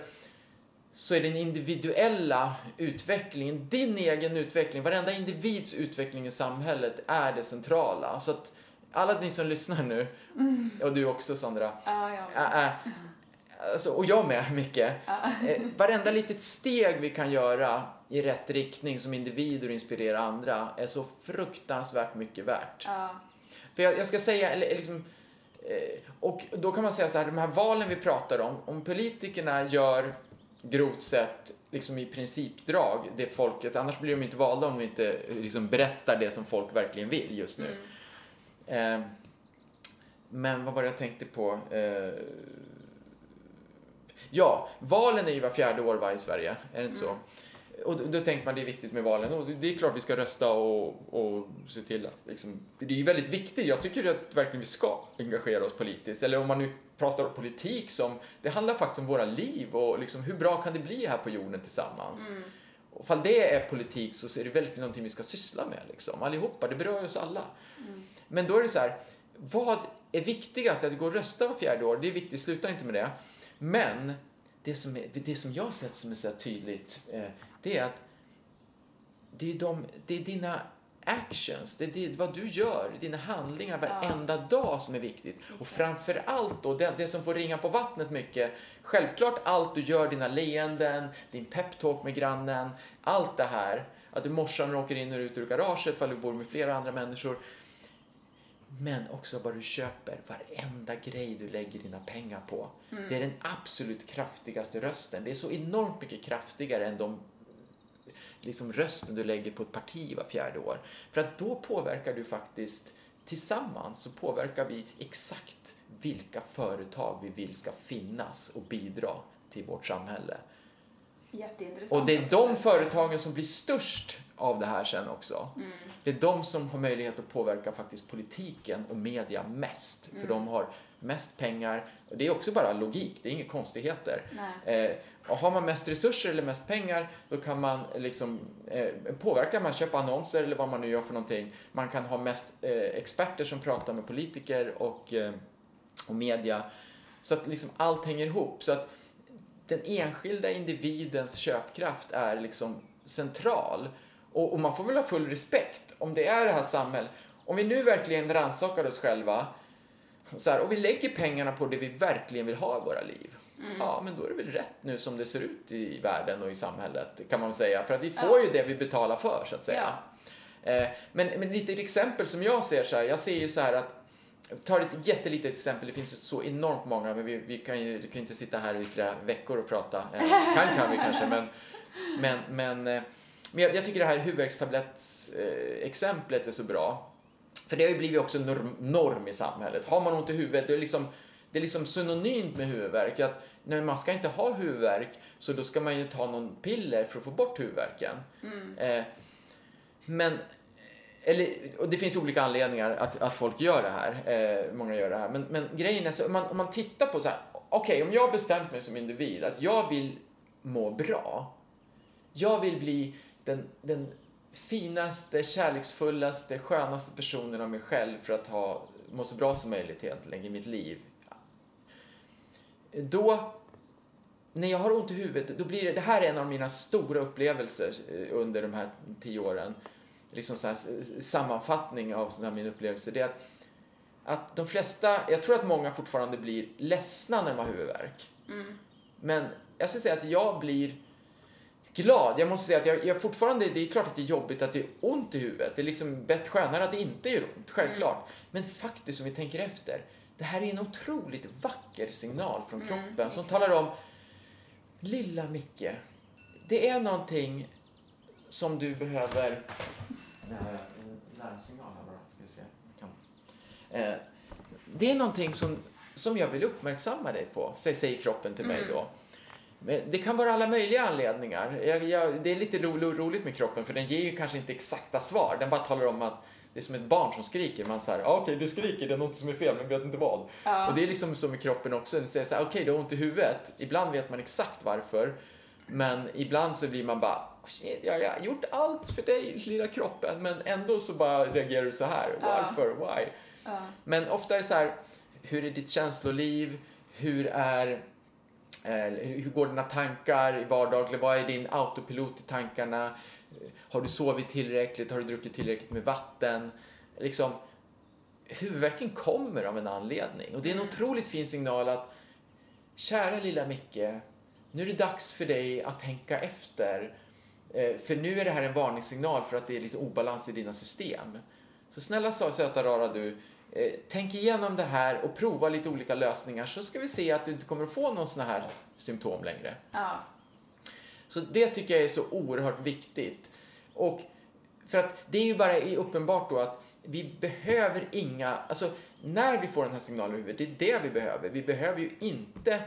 så är den individuella utvecklingen, din egen utveckling, varenda individs utveckling i samhället är det centrala. Så att alla ni som lyssnar nu, och du också Sandra,
Ja, ja.
Ä- ä- alltså, och jag med Micke. Eh, varenda litet steg vi kan göra i rätt riktning som individer och inspirera andra är så fruktansvärt mycket värt. För jag, jag ska säga, eller liksom, eh, och då kan man säga så här, de här valen vi pratar om, om politikerna gör grovt sett liksom i principdrag det folket, annars blir de inte valda om de inte liksom berättar det som folk verkligen vill just nu. Eh, men vad var det jag tänkte på? Eh, ja, valen är ju var fjärde år va, i Sverige, är det inte så? Och då, då tänker man det är viktigt med valen och det är klart vi ska rösta och, och se till att liksom, det är ju väldigt viktigt. Jag tycker att verkligen vi ska engagera oss politiskt. Eller om man nu pratar om politik som, det handlar faktiskt om våra liv och liksom hur bra kan det bli här på jorden tillsammans. Och ifall det är politik så är det verkligen någonting vi ska syssla med liksom. Allihopa, det berör oss alla. Men då är det så här, vad är viktigast? Att gå och rösta var fjärde år, det är viktigt, sluta inte med det. Men det som, är, det som jag har sett som är så tydligt, eh, det är att det är, de, det är dina actions, det är det, vad du gör, dina handlingar varenda dag som är viktigt. Och framför allt då, det, det som får ringa på vattnet mycket, självklart allt du gör, dina leenden, din peptalk med grannen, allt det här. Att du morsan åker in och ut ur garaget för att du bor med flera andra människor. Men också vad du köper, varenda grej du lägger dina pengar på. Det är den absolut kraftigaste rösten. Det är så enormt mycket kraftigare än de liksom rösten du lägger på ett parti var fjärde år. För att då påverkar du faktiskt, tillsammans så påverkar vi exakt vilka företag vi vill ska finnas och bidra till vårt samhälle.
Jätteintressant.
Och det är de företagen som blir störst av det här sen också. Det är de som har möjlighet att påverka faktiskt politiken och media mest. För de har mest pengar. Och det är också bara logik, det är inga konstigheter.
Nej.
Eh, och har man mest resurser eller mest pengar då kan man liksom eh, påverka, man köper annonser eller vad man nu gör för någonting. Man kan ha mest eh, experter som pratar med politiker och, eh, och media. Så att liksom allt hänger ihop. Så att den enskilda individens köpkraft är liksom central. Och, och man får väl ha full respekt om det är det här samhället. Om vi nu verkligen rannsakar oss själva så här, och vi lägger pengarna på det vi verkligen vill ha i våra liv. Ja, men då är det väl rätt nu som det ser ut i världen och i samhället kan man säga. För att vi får
Ja.
ju det vi betalar för så att säga. Eh, men, men lite exempel som jag ser så här, jag ser ju så här att tar ett jättelitet exempel, det finns ju så enormt många, men vi, vi kan ju vi kan inte sitta här i flera veckor och prata. Eh, kan kan vi kanske, men, men, men, eh, men jag, jag tycker det här huvudvärkstablettsexemplet är så bra. För det har ju blivit också norm, norm i samhället. Har man ont i huvudet, det är liksom, det är liksom synonymt med huvudvärk. Att, nej, man ska inte ha huvudvärk, så då ska man ju ta någon piller för att få bort huvudvärken. Eh, men eller, och det finns olika anledningar att, att folk gör det här. Eh, många gör det här. Men, men grejen är så, om man, om man tittar på så här, okej, okay, om jag har bestämt mig som individ att jag vill må bra. Jag vill bli den, den finaste, kärleksfullaste, skönaste personen av mig själv för att ha, må så bra som möjligt egentligen i mitt liv. Då, när jag har ont i huvudet, då blir det, det här är en av mina stora upplevelser eh, under de här tio åren. Liksom så här, sammanfattning av sådana min upplevelse. Det är att, att de flesta, jag tror att många fortfarande blir ledsna när de har huvudvärk. Mm. Men jag ska säga att jag blir glad. Jag måste säga att jag, jag fortfarande, det är klart att det är jobbigt att det är ont i huvudet. Det är liksom bättre skönare att det inte gör ont, självklart. Mm. Men faktiskt om vi tänker efter, det här är en otroligt vacker signal från mm, kroppen mm, som talar om, lilla Micke, det är någonting som du behöver... Larmsignal här bara, ska vi se. Eh, det är någonting som, som jag vill uppmärksamma dig på, säger kroppen till mig mm. då. Det kan vara alla möjliga anledningar. Jag, jag, det är lite ro, ro, roligt med kroppen för den ger ju kanske inte exakta svar. Den bara talar om att det är som ett barn som skriker. Man säger, ah, okej okay, du skriker, det är något som är fel men vet inte vad. Ja. Och det är liksom så med kroppen också. Den säger såhär, okej okay, du har ont i huvudet. Ibland vet man exakt varför. Men ibland så blir man bara, shit, jag har gjort allt för dig lilla kroppen. Men ändå så bara reagerar du så här. Varför? Ja. Why? Ja. Men ofta är det så här, hur är ditt känsloliv? Hur är Eh, hur går dina tankar i vardagen? Vad är din autopilot i tankarna? Eh, har du sovit tillräckligt? Har du druckit tillräckligt med vatten? Liksom, huvudvärken kommer av en anledning. Och det är en otroligt fin signal att kära lilla Micke, nu är det dags för dig att tänka efter. Eh, för nu är det här en varningssignal för att det är lite obalans i dina system. Så snälla söta rara du, eh, tänk igenom det här och prova lite olika lösningar så ska vi se att du inte kommer att få någon sån här symptom längre.
Ja.
Så det tycker jag är så oerhört viktigt. Och för att det är ju bara uppenbart då att vi behöver inga, alltså när vi får den här signalen i huvudet, det är det vi behöver. Vi behöver ju inte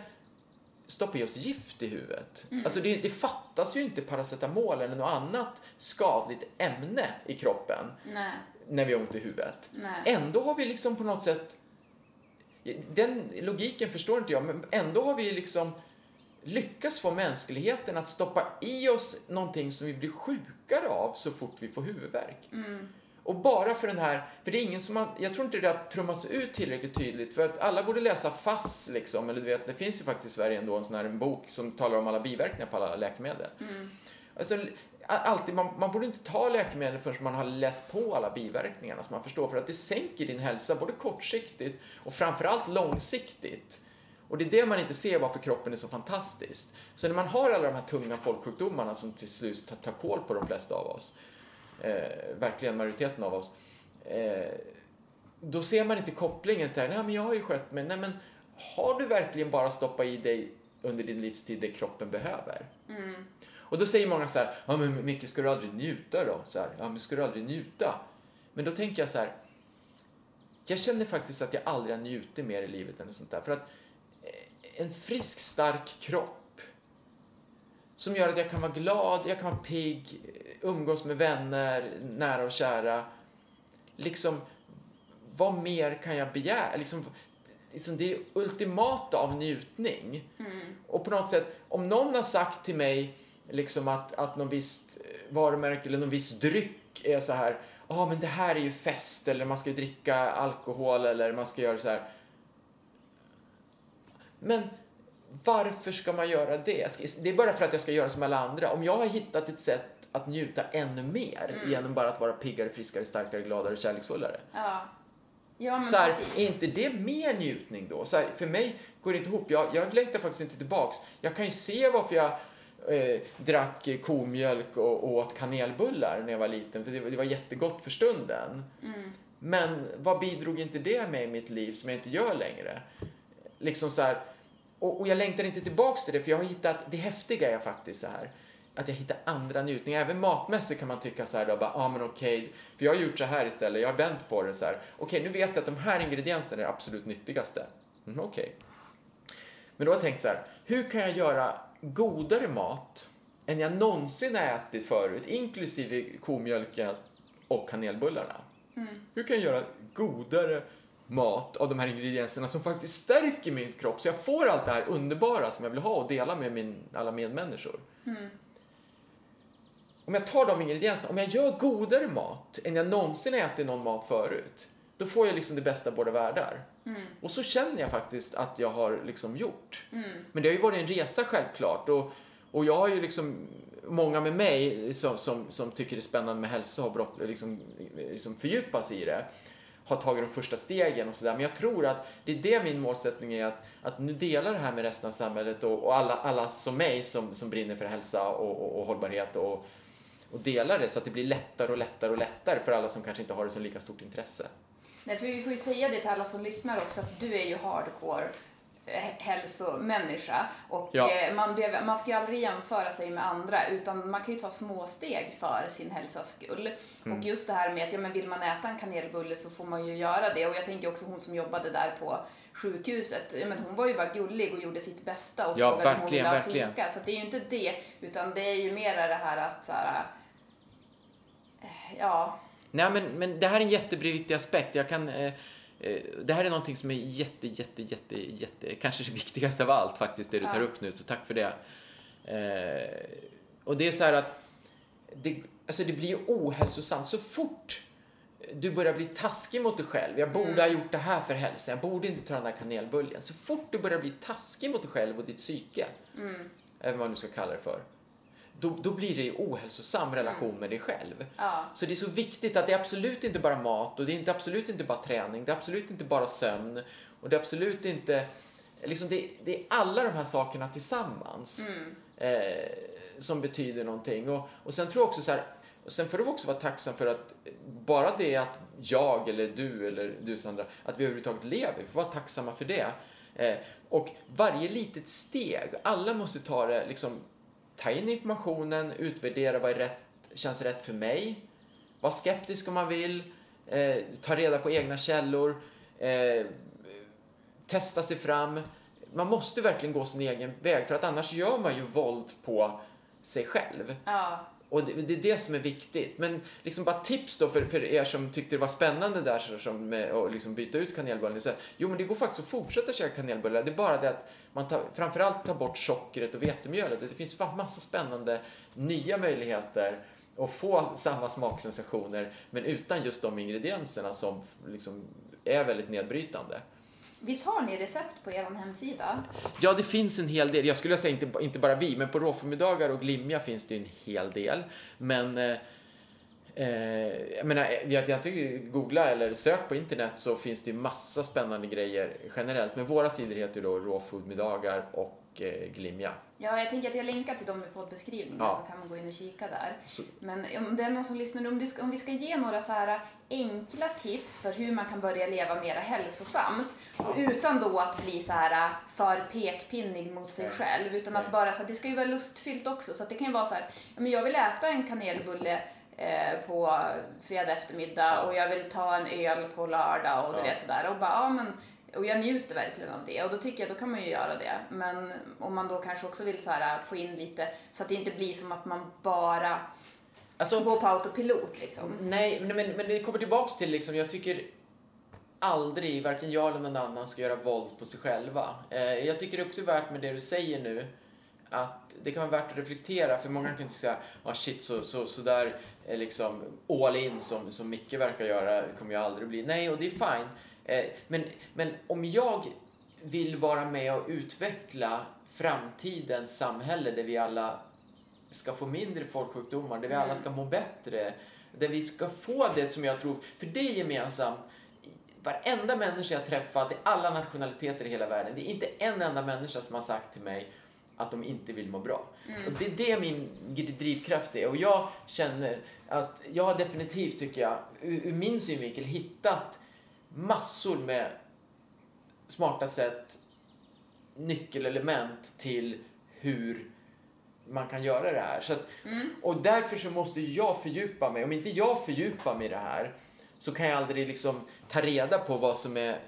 stoppa i oss gift i huvudet. Mm. Alltså det, det, fattas ju inte paracetamol eller något annat skadligt ämne i kroppen.
Nej
när vi har ont i huvudet.
Nej.
Ändå har vi liksom på något sätt, den logiken förstår inte jag, men ändå har vi liksom lyckats få mänskligheten att stoppa i oss någonting som vi blir sjukare av så fort vi får huvudvärk.
Mm.
Och bara för den här, för det är ingen som har, jag tror inte det har trummats ut tillräckligt tydligt för att alla borde läsa FASS liksom, eller du vet, det finns ju faktiskt i Sverige ändå en sån här en bok som talar om alla biverkningar på alla läkemedel.
Mm.
Alltså, alltid, man, man borde inte ta läkemedel förrän man har läst på alla biverkningarna så man förstår för att det sänker din hälsa både kortsiktigt och framförallt långsiktigt. Och det är det man inte ser varför kroppen är så fantastisk. Så när man har alla de här tunga folksjukdomarna som till slut tar, tar koll på de flesta av oss, eh, verkligen majoriteten av oss, eh, då ser man inte kopplingen till, nej men jag har ju skött mig, nej men har du verkligen bara stoppat i dig under din livstid det kroppen behöver?
Mm.
Och då säger många så här, ja men Micke, ska du aldrig njuta då? Så här, ja men ska du aldrig njuta? Men då tänker jag så här, jag känner faktiskt att jag aldrig har njutit mer i livet än sånt där. För att en frisk, stark kropp som gör att jag kan vara glad, jag kan vara pigg, umgås med vänner, nära och kära. Liksom, vad mer kan jag begära? Liksom, liksom det är ultimata av njutning.
Mm.
Och på något sätt, om någon har sagt till mig liksom att, att någon visst varumärke eller någon viss dryck är så här, ja ah, men det här är ju fest eller man ska dricka alkohol eller man ska göra så här. Men varför ska man göra det? Det är bara för att jag ska göra som alla andra. Om jag har hittat ett sätt att njuta ännu mer mm. genom bara att vara piggare, friskare, starkare, gladare, kärleksfullare.
Ja. Ja, men
så här, är inte det mer njutning då? Så här, för mig går det inte ihop. Jag, jag längtar faktiskt inte tillbaks. Jag kan ju se varför jag eh, drack komjölk och, och åt kanelbullar när jag var liten. För det, det var jättegott för stunden.
Mm.
Men vad bidrog inte det med i mitt liv som jag inte gör längre? Liksom så här, och, och, jag längtar inte tillbaks till det för jag har hittat, det häftiga är faktiskt så här att jag hittar andra njutningar. Även matmässigt kan man tycka så här då, bara, ah, men okej, okay. för jag har gjort så här istället, jag har vänt på det så här. Okej, okay, nu vet jag att de här ingredienserna är det absolut nyttigaste. Mm, okej. Okay. Men då har jag tänkt så här, hur kan jag göra godare mat än jag någonsin ätit förut, inklusive komjölken och kanelbullarna. Hur kan jag göra godare mat av de här ingredienserna som faktiskt stärker min kropp så jag får allt det här underbara som jag vill ha och dela med min, alla medmänniskor. Om jag tar de ingredienserna, om jag gör godare mat än jag någonsin ätit någon mat förut, då får jag liksom det bästa av båda världar. Och så känner jag faktiskt att jag har liksom gjort. Men det har ju varit en resa självklart. Och, och jag har ju liksom många med mig som, som, som tycker det är spännande med hälsa och brott, liksom, liksom fördjupas i det har tagit de första stegen och sådär. Men jag tror att det är det min målsättning är att, att nu dela det här med resten av samhället och, och alla, alla som mig som, som brinner för hälsa och, och, och hållbarhet och, och dela det så att det blir lättare och lättare och lättare för alla som kanske inte har det som lika stort intresse.
Nej, för vi får ju säga det till alla som lyssnar också att du är ju hardcore hälsomänniska och
Ja.
eh, man, behöver, man ska ju aldrig jämföra sig med andra utan man kan ju ta små steg för sin hälsas skull.
Mm.
Och just det här med att ja, men vill man äta en kanelbulle så får man ju göra det och jag tänker också hon som jobbade där på sjukhuset, ja, men hon var ju bara gullig och gjorde sitt bästa och
Ja,
frågade om hon ville ha fika. Så det är ju inte det utan det är ju mer det här att så här, eh, ja,
Nej, men, men det här är en jätteviktig aspekt. Jag kan, eh, det här är någonting som är jätte, jätte, jätte, jätte, kanske det viktigaste av allt faktiskt, det du tar upp nu, så tack för det. Eh, och det är så här att det, alltså det blir ju ohälsosamt så fort du börjar bli taskig mot dig själv. Jag borde ha gjort det här för hälsan. Jag borde inte ta den här kanelbullen. Så fort du börjar bli taskig mot dig själv och ditt psyke, eller vad man nu ska kalla det för, då, då blir det ju ohälsosam relation med dig själv.
ja.
Så det är så viktigt att det är absolut inte bara mat och det är inte, absolut inte bara träning. Det är absolut inte bara sömn och det är absolut inte... Liksom det, det är alla de här sakerna tillsammans eh, som betyder någonting. Och, och sen tror jag också så här, och sen får du också vara tacksam för att bara det att jag eller du eller du Sandra, att vi överhuvudtaget lever, vi får vara tacksamma för det. Eh, och varje litet steg, alla måste ta det liksom ta in informationen, utvärdera vad är rätt, känns rätt för mig. Var skeptisk om man vill. Eh, ta reda på egna källor. Eh, testa sig fram. Man måste verkligen gå sin egen väg för att annars gör man ju våld på sig själv.
ja.
Och det, det är det som är viktigt. Men liksom bara tips då för, för er som tyckte det var spännande där så- som med att liksom byta ut kanelbullen. Så, jo men det går faktiskt att fortsätta köra kanelbullar. Det är bara det att man tar, framförallt tar bort sockret och vetemjölet. Det finns massa spännande nya möjligheter att få samma smaksensationer men utan just de ingredienserna som liksom är väldigt nedbrytande.
Visst har ni recept på er hemsida?
Ja, det finns en hel del. Jag skulle säga inte, inte bara vi, men på råförmiddagar och Glimja finns det ju en hel del. Men eh, eh jag menar, jag, jag tycker googla eller sök på internet så finns det ju massa spännande grejer generellt. Men våra sidor heter ju då råfoodmiddagar och eh, Glimja.
Ja, jag tänker att jag länkar till dem i poddbeskrivningen
Ja.
så kan man gå in och kika där.
Så,
Men om det är någon som lyssnar om, du om vi ska ge några så här enkla tips för hur man kan börja leva mer hälsosamt och utan då att bli så här för pekpinnig mot sig
Nej.
själv utan
Nej.
att bara så här, det ska ju vara lustfyllt också så att det kan ju vara så här, men jag vill äta en kanelbulle eh, på fredag eftermiddag och jag vill ta en öl på lördag och du
Ja.
vet sådär och bara, ja men och jag njuter verkligen av det och då tycker jag då kan man ju göra det. Men om man då kanske också vill så här få in lite så att det inte blir som att man bara
alltså,
går på autopilot liksom.
Nej, men, men, men det kommer tillbaks till liksom, jag tycker aldrig, varken jag eller någon annan ska göra våld på sig själva. Eh, jag tycker det också är värt med det du säger nu, att det kan vara värt att reflektera, för många kan inte säga, ah shit, så, så, så där är liksom all in som, som Micke verkar göra kommer jag aldrig bli. Nej, och det är fine. Eh, men, men om jag vill vara med och utveckla framtidens samhälle där vi alla ska få mindre folksjukdomar, där vi alla ska må bättre, där vi ska få det som jag tror, för det är gemensamt. Varenda människa jag träffat i alla nationaliteter i hela världen, det är inte en enda människa som har sagt till mig att de inte vill må bra. Och det är det min drivkraft är. Och jag känner att jag har definitivt, tycker jag, ur, ur min synvinkel hittat massor med smarta sätt, nyckelelement till hur man kan göra det här. Så att, Och därför så måste jag fördjupa mig. Om inte jag fördjupar mig i det här så kan jag aldrig liksom ta reda på vad som är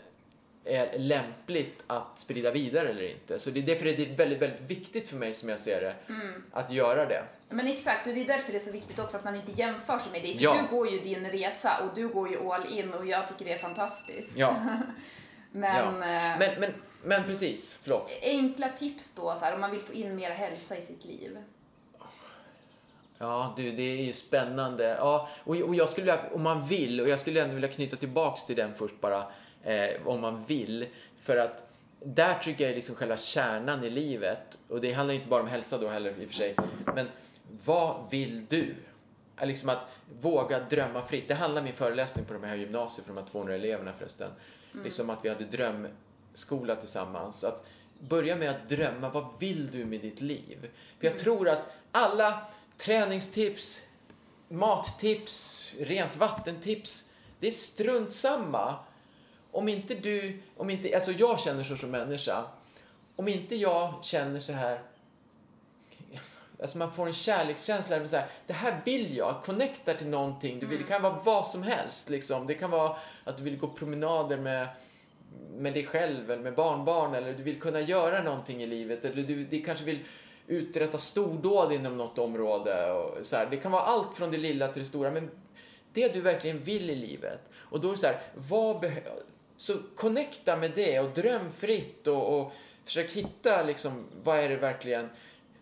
är lämpligt att sprida vidare eller inte. Så det är därför det är väldigt, väldigt viktigt för mig som jag ser det, att göra det.
Men exakt, och det är därför det är så viktigt också att man inte jämför sig med dig. För
Ja.
du går ju din resa och du går ju all in och jag tycker det är fantastiskt.
Ja, <laughs>
Men,
ja.
eh,
Men, men, men precis, förlåt.
enkla tips då, så här, om man vill få in mer hälsa i sitt liv.
Ja, du, det är ju spännande. Ja, och, och jag skulle, om man vill, och jag skulle ändå vilja knyta tillbaks till den först bara, eh, om man vill. För att där tycker jag är liksom själva kärnan i livet. Och det handlar ju inte bara om hälsa då heller i och för sig. Men vad vill du? Liksom att våga drömma fritt. Det handlar min föreläsning på de här gymnasiet för de här 200 eleverna förresten. Liksom att vi hade drömskola tillsammans. Att börja med att drömma. Vad vill du med ditt liv? För jag tror att alla träningstips, mattips, rent vattentips, det är strunt samma. Om inte du, om inte, alltså jag känner så som människa. Om inte jag känner så här Alltså man får en kärlekskänsla. med Så här, det här vill jag. Connectar till någonting. Du vill, Det kan vara vad som helst. Liksom. Det kan vara att du vill gå promenader med, med dig själv eller med barnbarn. Eller du vill kunna göra någonting i livet. Eller du, du kanske vill uträtta stordåd inom något område. Och så här. Det kan vara allt från det lilla till det stora. Men det du verkligen vill i livet. Och då är det så här, vad Så connecta med det och dröm fritt och, och försök hitta liksom, vad är det verkligen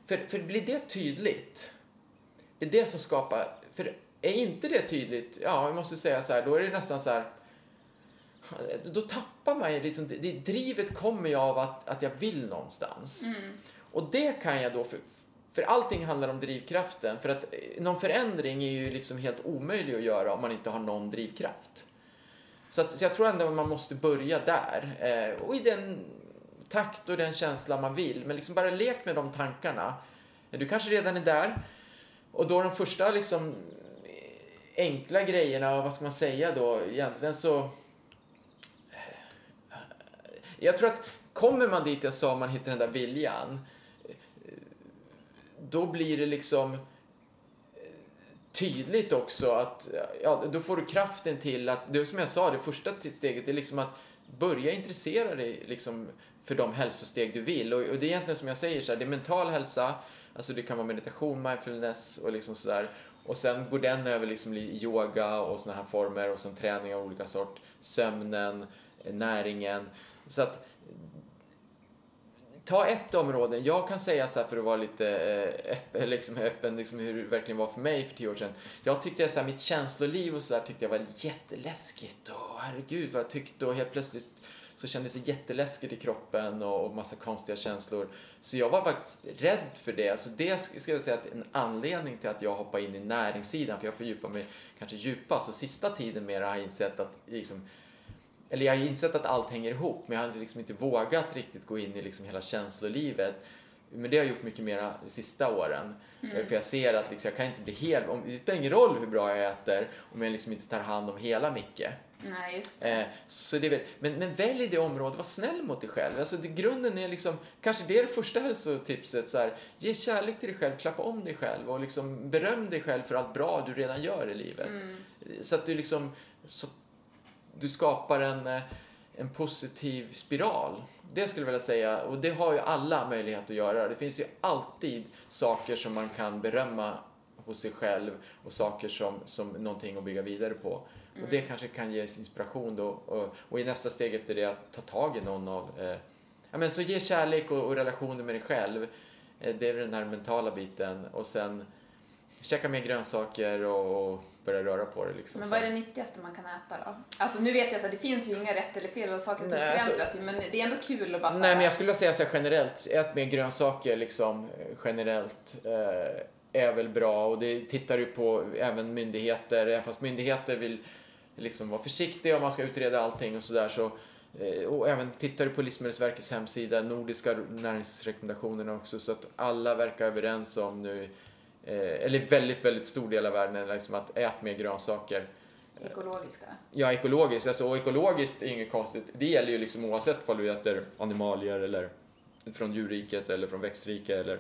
för, för blir det tydligt, det är det som skapar, för är inte det tydligt, ja, jag måste säga så här, då är det nästan så här, då tappar man ju liksom, det, drivet kommer ju av att, att jag vill någonstans. Och det kan jag då, för, för allting handlar om drivkraften, för att eh, någon förändring är ju liksom helt omöjlig att göra om man inte har någon drivkraft. Så, att, så jag tror ändå att man måste börja där. Eh, och i den takt och den känsla man vill. Men liksom bara lek med de tankarna. Du kanske redan är där. Och då de första liksom eh, enkla grejerna, vad ska man säga då, egentligen så... Eh, jag tror att kommer man dit jag sa man hittar den där viljan, eh, då blir det liksom tydligt också att ja, då får du kraften till att, det är som jag sa, det första steget är liksom att börja intressera dig liksom för de hälsosteg du vill. Och, och det är egentligen som jag säger, så här, det är mental hälsa, alltså det kan vara meditation, mindfulness och liksom sådär. Och sen går den över liksom i yoga och sådana här former och sen träning av olika sort, sömnen, eh, näringen. Så att ta ett område. Jag kan säga så här för att vara lite eh, öppen, <laughs> liksom, öppen liksom hur det verkligen var för mig för tio år sedan. Jag tyckte så här, mitt känsloliv och så där tyckte jag var jätteläskigt. Och herregud vad jag tyckte och helt plötsligt så kändes det jätteläskigt i kroppen och, och massa konstiga känslor. Så jag var faktiskt rädd för det. Så det ska jag säga att en anledning till att jag hoppade in i näringssidan, för jag fördjupar mig kanske djupast och sista tiden mer har jag insett att liksom, eller jag har insett att allt hänger ihop, men jag har liksom inte vågat riktigt gå in i liksom hela känslolivet. Men det har jag gjort mycket mer de sista åren. För jag ser att liksom, jag kan inte bli hel, om, det spelar ingen roll hur bra jag äter om jag liksom inte tar hand om hela Micke.
Nej, just det.
Eh, så det väl, men, men välj det området, var snäll mot dig själv. Alltså det, grunden är liksom, kanske det är det första hälsotipset, så här, ge kärlek till dig själv, klappa om dig själv och liksom beröm dig själv för allt bra du redan gör i livet. Så att du liksom, så, du skapar en, eh, en positiv spiral. Det skulle jag vilja säga, och det har ju alla möjlighet att göra. Det finns ju alltid saker som man kan berömma hos sig själv och saker som, som någonting att bygga vidare på. Och det kanske kan ge inspiration då och, och i nästa steg efter det att ta tag i någon av, eh, ja men så ge kärlek och, och relationer med dig själv. Eh, det är väl den här mentala biten och sen käka mer grönsaker och, och börja röra på det liksom.
Men
Så
vad är
här.
det nyttigaste man kan äta då? Alltså nu vet jag så att det finns ju inga rätt eller fel och saker och
Nej, alltså-
förändras ju men det är ändå kul att bara så
Nej
här-
men jag skulle säga så här generellt, ät mer grönsaker liksom eh, generellt eh, är väl bra och det tittar ju på även myndigheter, även fast myndigheter vill liksom vara försiktiga om man ska utreda allting och sådär så eh, och även tittar du på Livsmedelsverkets hemsida, nordiska näringsrekommendationerna också så att alla verkar överens om nu, eh, eller väldigt, väldigt stor del av världen, är liksom att ät mer grönsaker.
ekologiska.
Ja, ekologiskt. Alltså, och ekologiskt är inget konstigt. Det gäller ju liksom oavsett om du äter animalier eller från djurriket eller från växtriket eller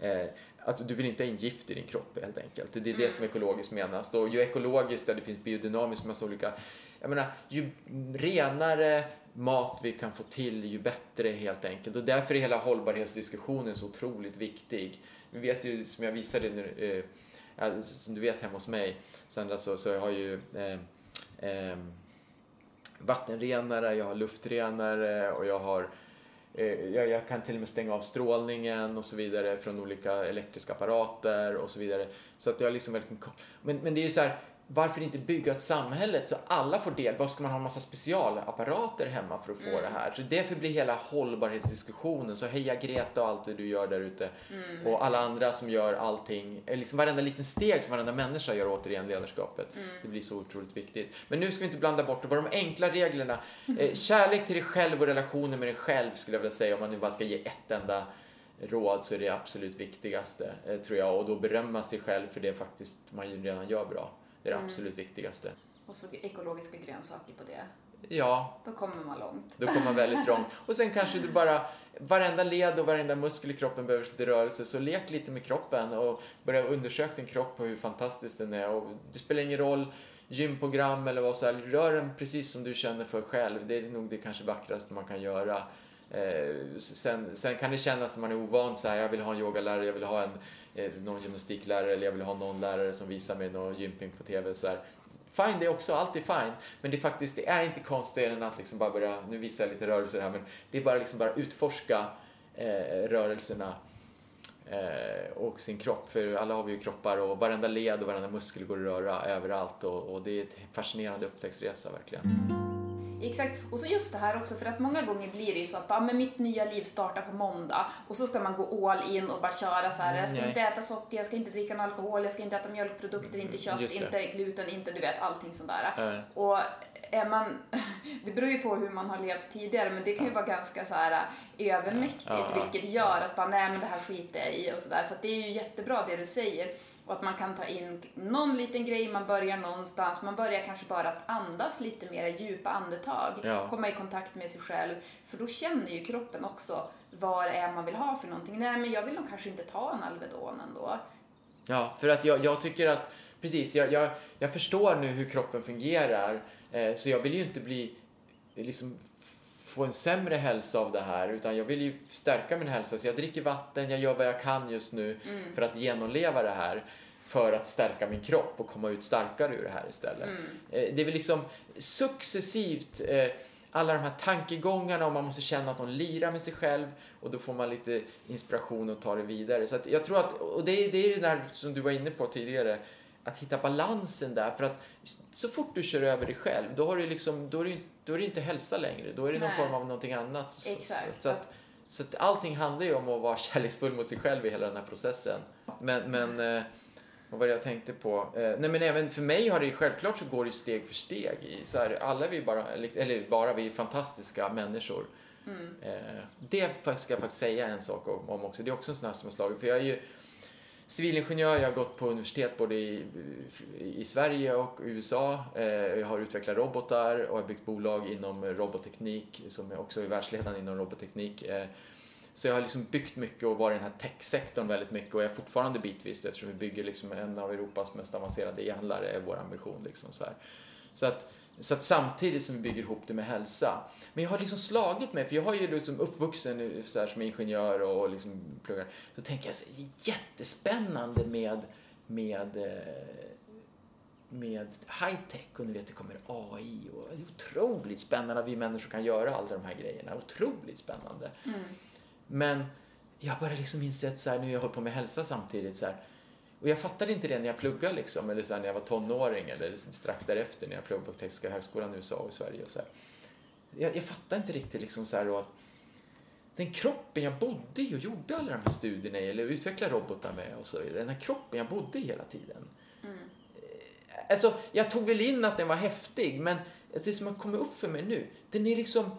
eh, att du vill inte ha in gift i din kropp helt enkelt. Det är det som ekologiskt menas. Och ju ekologiskt där det finns biodynamiskt massa olika jag menar, ju renare mat vi kan få till, ju bättre helt enkelt. Och därför är hela hållbarhetsdiskussionen så otroligt viktig. Vi vet ju, som jag visade nu, eh, som du vet hemma hos mig, Sandra, så, så jag har ju eh, eh, vattenrenare, jag har luftrenare och jag har eh, jag, jag, kan till och med stänga av strålningen och så vidare från olika elektriska apparater och så vidare. Så att jag liksom verkligen... Men, men det är ju så här, varför inte bygga ett samhälle så alla får del? Varför ska man ha en massa specialapparater hemma för att få mm. det här? Så därför blir hela hållbarhetsdiskussionen, så heja Greta och allt det du gör där ute. Mm. Och alla andra som gör allting, eh, liksom varenda liten steg som varenda människa gör återigen ledarskapet. Mm. Det blir så otroligt viktigt. Men nu ska vi inte blanda bort det. Vad de enkla reglerna? Eh, kärlek till dig själv och relationen med dig själv skulle jag vilja säga om man nu bara ska ge ett enda råd så är det absolut viktigaste, eh, tror jag. Och då berömma sig själv för det faktiskt man redan gör bra. Det är det mm. absolut viktigaste.
Och så ekologiska grönsaker på det.
Ja.
Då kommer man långt.
Då kommer man väldigt långt. Och sen kanske du bara, varenda led och varenda muskel i kroppen behöver lite rörelse, så lek lite med kroppen och börja undersöka din kropp och hur fantastisk den är. Och det spelar ingen roll gymprogram eller vad så här, rör den precis som du känner för själv. Det är nog det kanske vackraste man kan göra. Eh, sen, sen kan det kännas när man är ovan så här, jag vill ha en yogalärare, jag vill ha en Eh, någon gymnastiklärare eller jag vill ha någon lärare som visar mig någon gymping på TV. Så här. Fine, det är också alltid fine. Men det är faktiskt, det är inte konstigare än att liksom bara börja, nu visar jag lite rörelser här, men det är bara liksom bara utforska eh, rörelserna eh, och sin kropp. För alla har vi ju kroppar och varenda led och varenda muskel går att röra överallt och, och det är en fascinerande upptäcktsresa verkligen.
Exakt, och så just det här också för att många gånger blir det ju så att bara, men mitt nya liv startar på måndag och så ska man gå all in och bara köra så här. jag ska Nej. inte äta socker, jag ska inte dricka någon alkohol, jag ska inte äta mjölkprodukter, inte kött, inte gluten, inte du vet allting sånt där. Äh. Och är man, <laughs> det beror ju på hur man har levt tidigare men det kan ju vara ganska så här övermäktigt ja, ja, vilket gör att bara nej men det här skiter jag i och sådär så att det är ju jättebra det du säger. Och att man kan ta in någon liten grej, man börjar någonstans, man börjar kanske bara att andas lite mer djupa andetag, ja. komma i kontakt med sig själv. För då känner ju kroppen också vad det är man vill ha för någonting. Nej, men jag vill nog kanske inte ta en Alvedon ändå.
Ja, för att jag, jag tycker att, precis, jag, jag, jag förstår nu hur kroppen fungerar, eh, så jag vill ju inte bli, liksom, få en sämre hälsa av det här utan jag vill ju stärka min hälsa så jag dricker vatten, jag gör vad jag kan just nu mm. för att genomleva det här för att stärka min kropp och komma ut starkare ur det här istället. Mm. Eh, det är väl liksom successivt eh, alla de här tankegångarna och man måste känna att någon lirar med sig själv och då får man lite inspiration och ta det vidare. Så jag tror att, och det är, det är det där som du var inne på tidigare, att hitta balansen där. För att så fort du kör över dig själv, då, har du liksom, då, är, det, då är det inte hälsa längre. Då är det någon Nej. form av någonting annat.
Exakt.
Så, så, att, så att allting handlar ju om att vara <laughs> kärleksfull mot sig själv i hela den här processen. Men, men eh, vad var det jag tänkte på? Eh, nej men även för mig har det självklart så går det steg för steg. I, så här, alla vi bara, eller bara vi är fantastiska människor. Mm. Eh, det ska jag faktiskt säga en sak om, om, också. Det är också en sån här som har slagit. För jag är ju civilingenjör, jag har gått på universitet både i, i Sverige och USA. Eh, jag har utvecklat robotar och har byggt bolag inom robotteknik som också är världsledande inom robotteknik. Så jag har liksom byggt mycket och varit i den här techsektorn väldigt mycket och jag är fortfarande bitvis eftersom vi bygger liksom en av Europas mest avancerade e-handlare är vår ambition. Liksom så, här. så att så att samtidigt som vi bygger ihop det med hälsa. Men jag har liksom slagit mig, för jag har ju liksom uppvuxen så här, som ingenjör och liksom pluggar. Så tänker jag så det är jättespännande med, med, eh, med high-tech och ni vet det kommer AI och det är otroligt spännande att vi människor kan göra alla de här grejerna. Otroligt spännande. Mm. Men jag började liksom inse att så här, nu jag håller på med hälsa samtidigt så här, och jag fattade inte det när jag pluggade liksom, eller så här, när jag var tonåring eller strax därefter när jag pluggade på Tekniska högskolan i USA och i Sverige och så jag, jag fattade inte riktigt liksom så här att den kroppen jag bodde i och gjorde alla de här studierna i, eller utvecklade robotar med och så vidare, den här kroppen jag bodde i hela tiden. Mm. Alltså, jag tog väl in att den var häftig, men det som har kommit upp för mig nu, den är liksom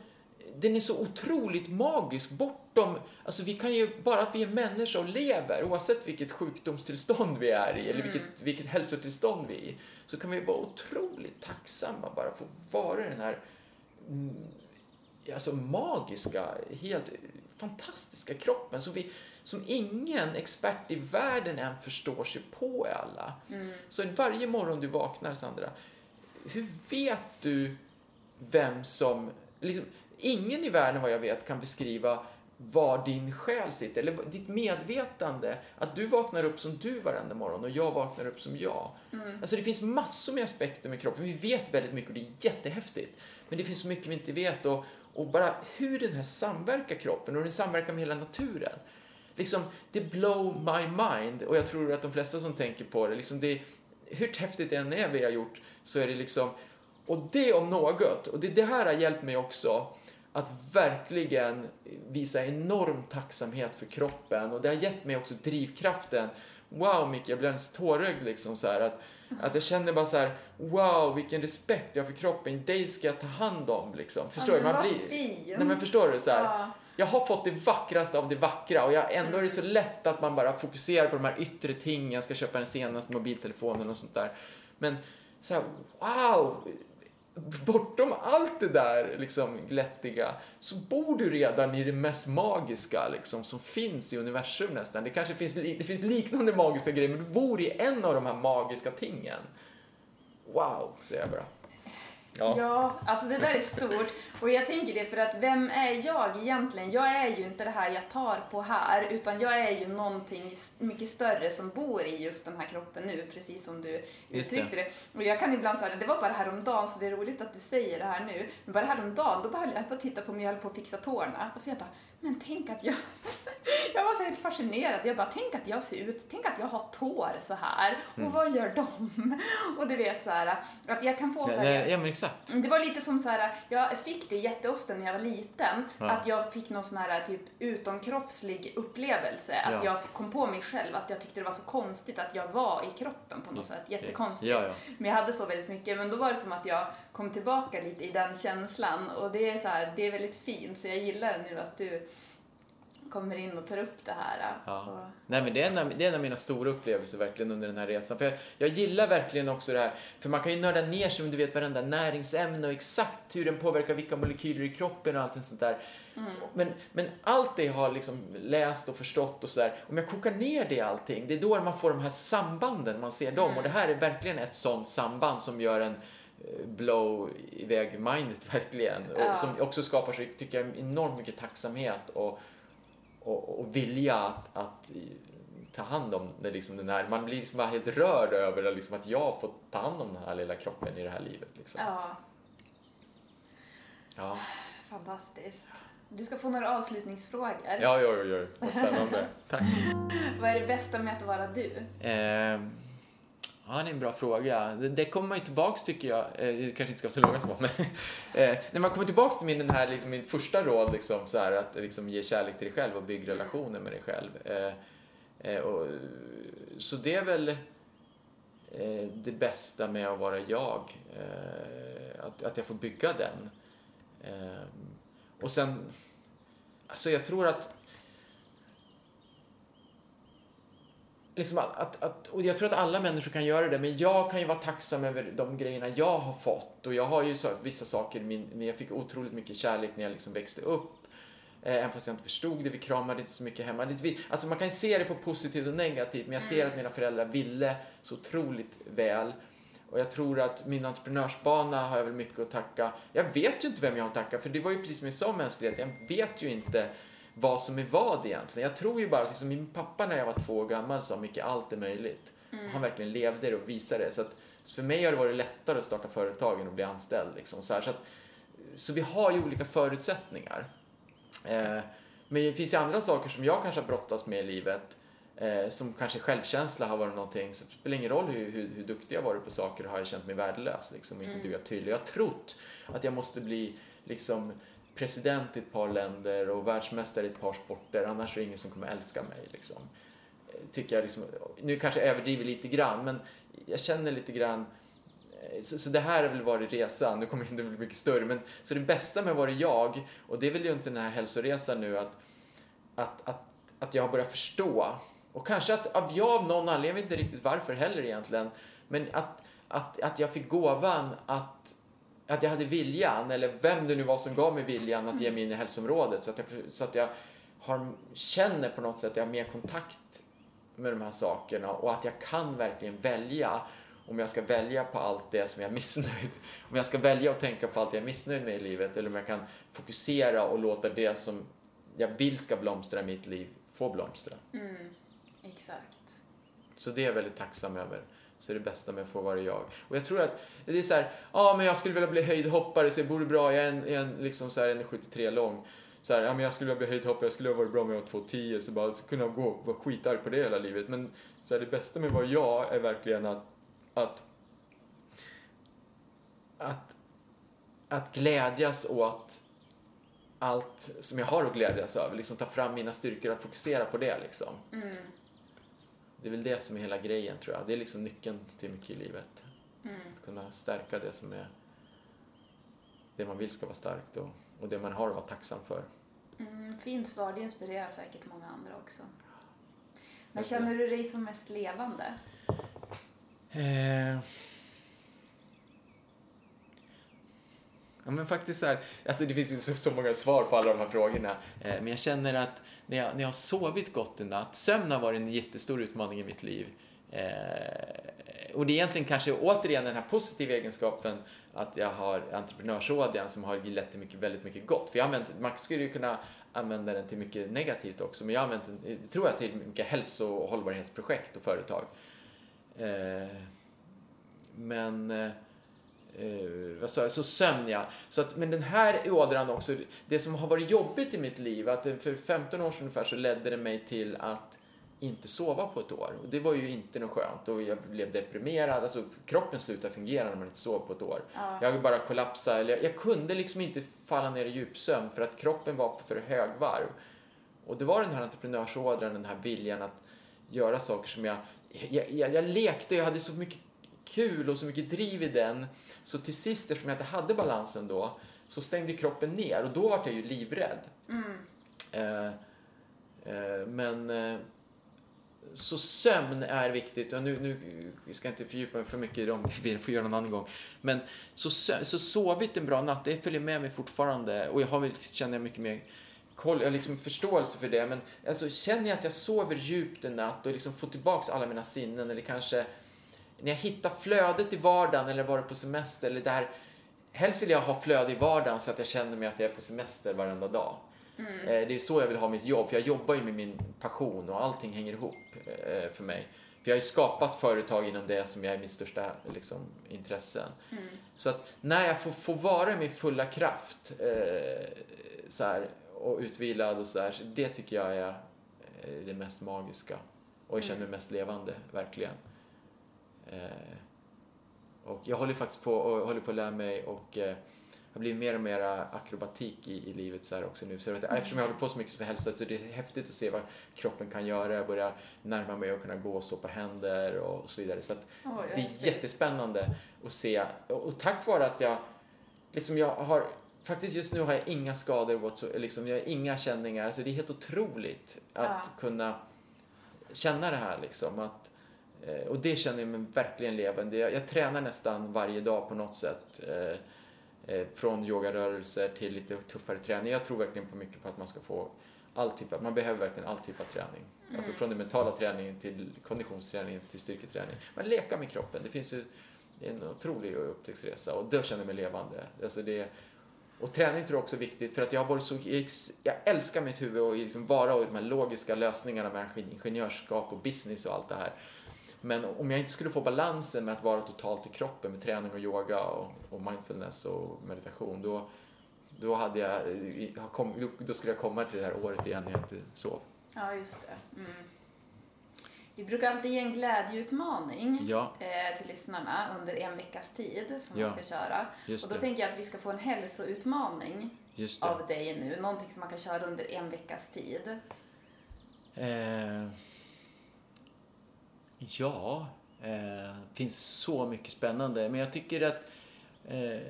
den är så otroligt magisk bortom, alltså vi kan ju, bara att vi är människa och lever, oavsett vilket sjukdomstillstånd vi är i eller mm. vilket, vilket hälsotillstånd vi är i, så kan vi vara otroligt tacksamma bara för att vara den här mm, alltså magiska, helt fantastiska kroppen som, vi, som ingen expert i världen än förstår sig på i alla. Mm. Så varje morgon du vaknar, Sandra, hur vet du vem som... Liksom, ingen i världen vad jag vet kan beskriva var din själ sitter, eller ditt medvetande. Att du vaknar upp som du varenda morgon och jag vaknar upp som jag.
Mm.
Alltså det finns massor med aspekter med kroppen. Vi vet väldigt mycket och det är jättehäftigt. Men det finns så mycket vi inte vet och, och bara hur den här samverkar kroppen och den samverkar med hela naturen. Liksom, det blow my mind och jag tror att de flesta som tänker på det, liksom det hur häftigt det än är vi har gjort så är det liksom, och det om något, och det, det här har hjälpt mig också att verkligen visa enorm tacksamhet för kroppen och det har gett mig också drivkraften. Wow Micke, jag blir alldeles tårögd liksom så här att, att jag känner bara så här, wow vilken respekt jag har för kroppen, dig ska jag ta hand om liksom. Förstår
ja,
du? Man
blir...
nej men förstår du så här,
Ja.
jag har fått det vackraste av det vackra och jag, ändå är det så lätt att man bara fokuserar på de här yttre tingen. Jag ska köpa den senaste mobiltelefonen och sånt där. Men så här, wow! Bortom allt det där liksom glättiga så bor du redan i det mest magiska liksom som finns i universum nästan. Det kanske finns, det finns liknande magiska grejer men du bor i en av de här magiska tingen. Wow, säger jag bara. Ja.
Ja, alltså det där är stort. Och jag tänker det för att vem är jag egentligen? Jag är ju inte det här jag tar på här, utan jag är ju någonting mycket större som bor i just den här kroppen nu, precis som du
Just
uttryckte det. Och jag kan ibland säga, det var bara häromdagen, så det är roligt att du säger det här nu, men bara häromdagen, då bara höll jag på att titta på mig, jag höll på att fixa tårna, och så jag bara, men tänk att jag... <laughs> jag var så helt fascinerad, jag bara, tänk att jag ser ut, tänk att jag har tår så här, och
Mm.
vad gör de? <laughs> och du vet så här, att jag kan få så
Ja,
här,
ja, men exakt.
det var lite som så här, jag fick det jätteofta när jag var liten,
Ja.
att jag fick någon sån här typ utomkroppslig upplevelse. Att
Ja.
jag kom på mig själv, att jag tyckte det var så konstigt att jag var i kroppen på något sätt. Jättekonstigt.
Ja, ja.
Men jag hade så väldigt mycket, men då var det som att jag kom tillbaka lite i den känslan och det är så här, det är väldigt fint så jag gillar nu att du kommer in och tar upp det här.
Ja.
Och,
Nej men det är, en av, det är en av mina stora upplevelser verkligen under den här resan. För jag, jag gillar verkligen också det här, för man kan ju nörda ner sig om du vet varenda näringsämne och exakt hur den påverkar vilka molekyler i kroppen och allt sånt där. Men, men allt det jag har liksom läst och förstått och sådär, om jag kokar ner det allting, det är då man får de här sambanden, man ser dem. Och det här är verkligen ett sånt samband som gör en eh, blow iväg mindet <laughs> verkligen.
Ja.
Och som också skapar, tycker jag, enormt mycket tacksamhet och, och, och vilja att, att ta hand om det, liksom den här, man blir liksom bara helt rörd över liksom, att jag fått ta hand om den här lilla kroppen i det här livet. Liksom.
ja,
Ja.
fantastiskt. Du ska få några avslutningsfrågor.
Ja, oj, oj, oj, vad spännande. <laughs> Tack.
Vad är det bästa med att vara du?
Eh, ja, det är en bra fråga. Det, det kommer man ju tillbaks tycker jag. Eh, det kanske inte ska vara så långa svar, men <laughs> eh, när man kommer tillbaks till min, den här, liksom, min första råd, liksom, så här, att liksom, ge kärlek till dig själv och bygga relationer med dig själv. Eh, eh, och, så det är väl eh, det bästa med att vara jag. Eh, att, att jag får bygga den. Eh, och sen, alltså jag tror att liksom att, att, att, och jag tror att alla människor kan göra det, men jag kan ju vara tacksam över de grejerna jag har fått. Och jag har ju så, vissa saker, min, men jag fick otroligt mycket kärlek när jag liksom växte upp. Eh, Även fast jag inte förstod det, vi kramade inte så mycket hemma. Det, vi, alltså man kan ju se det på positivt och negativt, men jag ser att mina föräldrar ville så otroligt väl. Och jag tror att min entreprenörsbana har jag väl mycket att tacka. Jag vet ju inte vem jag har att tacka, för det var ju precis som jag sa mänsklighet, jag vet ju inte vad som är vad egentligen. Jag tror ju bara att liksom, min pappa när jag var två år gammal sa mycket allt är möjligt. Och han verkligen levde det och visade det. Så att för mig har det varit lättare att starta företag än att bli anställd. Liksom, så, här, så, att, så vi har ju olika förutsättningar. Eh, men det finns ju andra saker som jag kanske har brottats med i livet. Eh, som kanske självkänsla har varit någonting. Så det spelar ingen roll hur, hur, hur duktig jag varit på saker har jag känt mig värdelös. Liksom, och inte
Mm.
tydlig. Jag har trott att jag måste bli liksom, president i ett par länder och världsmästare i ett par sporter. Annars är det ingen som kommer älska mig. Liksom. Eh, tycker jag liksom, nu kanske jag överdriver lite grann, men jag känner lite grann eh, så, så det här har väl varit resan, nu kommer det bli mycket större, men så det bästa med att vara jag, och det är väl ju inte den här hälsoresan nu, att, att, att, att jag har börjat förstå, och kanske att av jag av någon anledning, jag vet inte riktigt varför heller egentligen, men att, att, att jag fick gåvan att, att jag hade viljan, eller vem det nu var som gav mig viljan att ge mig in i hälsoområdet, så att jag, så att jag har, känner på något sätt att jag har mer kontakt med de här sakerna och att jag kan verkligen välja. om jag ska välja på allt det som jag är missnöjd Om jag ska välja att tänka på allt jag är missnöjd med i livet eller om jag kan fokusera och låta det som jag vill ska blomstra i mitt liv få blomstra.
Mm. Exakt.
Så det är jag väldigt tacksam över. Så är det bästa med att få vara jag. Och jag tror att det är så här, ja men jag skulle vilja bli höjdhoppare så jag borde bra, jag är en, en liksom så här 1,73 lång. Så här, ja men jag skulle vilja bli höjdhoppare, jag skulle ha varit bra med att vara 2,10 så bara så kunna gå och vara skitarg på det hela livet. Men så här, det bästa med att vara jag är verkligen att, att, att, att glädjas åt allt som jag har att glädjas över. Liksom ta fram mina styrkor och fokusera på det liksom.
Mm.
Det är väl det som är hela grejen tror jag. Det är liksom nyckeln till mycket i livet.
Mm.
Att kunna stärka det som är det man vill ska vara starkt och, och det man har att vara tacksam för.
Mm. Fint svar, det inspirerar säkert många andra också.
Jag
känner du dig som mest levande?
Eh... Ja men faktiskt så här, alltså det finns inte så, så många svar på alla de här frågorna. Eh, men jag känner att när jag, när jag har sovit gott en natt, sömn har varit en jättestor utmaning i mitt liv. Eh, och det är egentligen kanske återigen den här positiva egenskapen att jag har entreprenörsådjan som har lett till mycket, väldigt mycket gott. För jag har använt, man skulle ju kunna använda den till mycket negativt också, men jag har använt den, eh, tror jag, till mycket hälso och hållbarhetsprojekt och företag. Eh, men eh, eh, eh, vad jag, så sömn ja. Så att, men den här ådran också, det som har varit jobbigt i mitt liv, att för 15 år sedan ungefär så ledde det mig till att inte sova på ett år. Och det var ju inte något skönt och jag blev deprimerad, alltså kroppen slutar fungera när man inte sover på ett år.
Ja.
Jag bara kollapsade, eller jag, jag kunde liksom inte falla ner i djupsömn för att kroppen var på för högvarv. Och det var den här entreprenörsådran, den här viljan att göra saker som jag, jag, jag, jag lekte, jag hade så mycket kul och så mycket driv i den. Så till sist, eftersom jag inte hade balansen då, så stängde kroppen ner och då var jag ju livrädd.
Mm.
Eh, eh, men eh, så sömn är viktigt. Och nu, nu vi ska inte fördjupa mig för mycket i dem, vi får göra någon annan gång. Men så, så sovit en bra natt, det följer med mig fortfarande. Och jag har väl, känner jag mycket mer koll, jag liksom förståelse för det. Men alltså, känner jag att jag sover djupt en natt och liksom får tillbaks alla mina sinnen eller kanske när jag hittar flödet i vardagen eller varit på semester eller där Helst vill jag ha flöde i vardagen så att jag känner mig att jag är på semester varenda dag.
Mm.
Eh, Det är så jag vill ha mitt jobb, för jag jobbar ju med min passion och allting hänger ihop eh, för mig. För jag har ju skapat företag inom det som är mitt största liksom, intressen.
Mm.
Så att när jag får, får vara i min fulla kraft eh, så här, och utvilad och så här, så det tycker jag är eh, det mest magiska. Och jag känner mig mest levande, verkligen. Eh, och jag håller faktiskt på och håller på att lära mig och eh, har blivit mer och mer akrobatik i, i livet så också nu. Så att, eftersom jag håller på så mycket med hälsa så är det häftigt att se vad kroppen kan göra. Jag börjar närma mig att kunna gå och stå på händer och så vidare. Så att
vad
det är
häftigt.
jättespännande att se. Och, och tack vare att jag, liksom jag har, faktiskt just nu har jag inga skador, liksom jag har inga känningar. Så det är helt otroligt att
Ja.
kunna känna det här liksom. Att, eh, och det känner jag mig verkligen levande. Jag, jag tränar nästan varje dag på något sätt. Eh, eh, från yogarörelser till lite tuffare träning. Jag tror verkligen på mycket på att man ska få all typ av, man behöver verkligen all typ av träning. Alltså från den mentala träningen till konditionsträning till styrketräning. Man lekar med kroppen. Det finns ju en otrolig upptäcktsresa och då känner jag mig levande. Alltså det, och träning tror jag också är viktigt för att jag har varit så, jag älskar mitt huvud och liksom vara och de här logiska lösningarna med ingenjörskap och business och allt det här. Men om jag inte skulle få balansen med att vara totalt i kroppen med träning och yoga och, och mindfulness och meditation då, då, hade jag, då- skulle jag komma till det här året igen när jag inte sov.
Ja, just det. Mm. Vi brukar alltid ge en glädjeutmaning
Ja,
eh, till lyssnarna under en veckas tid som
Ja,
man ska köra.
just
Och då
det.
tänker jag att vi ska få en hälsoutmaning av dig nu. Någonting som man kan köra under en veckas tid.
Eh, ja, eh, finns så mycket spännande. Men jag tycker att eh, eh,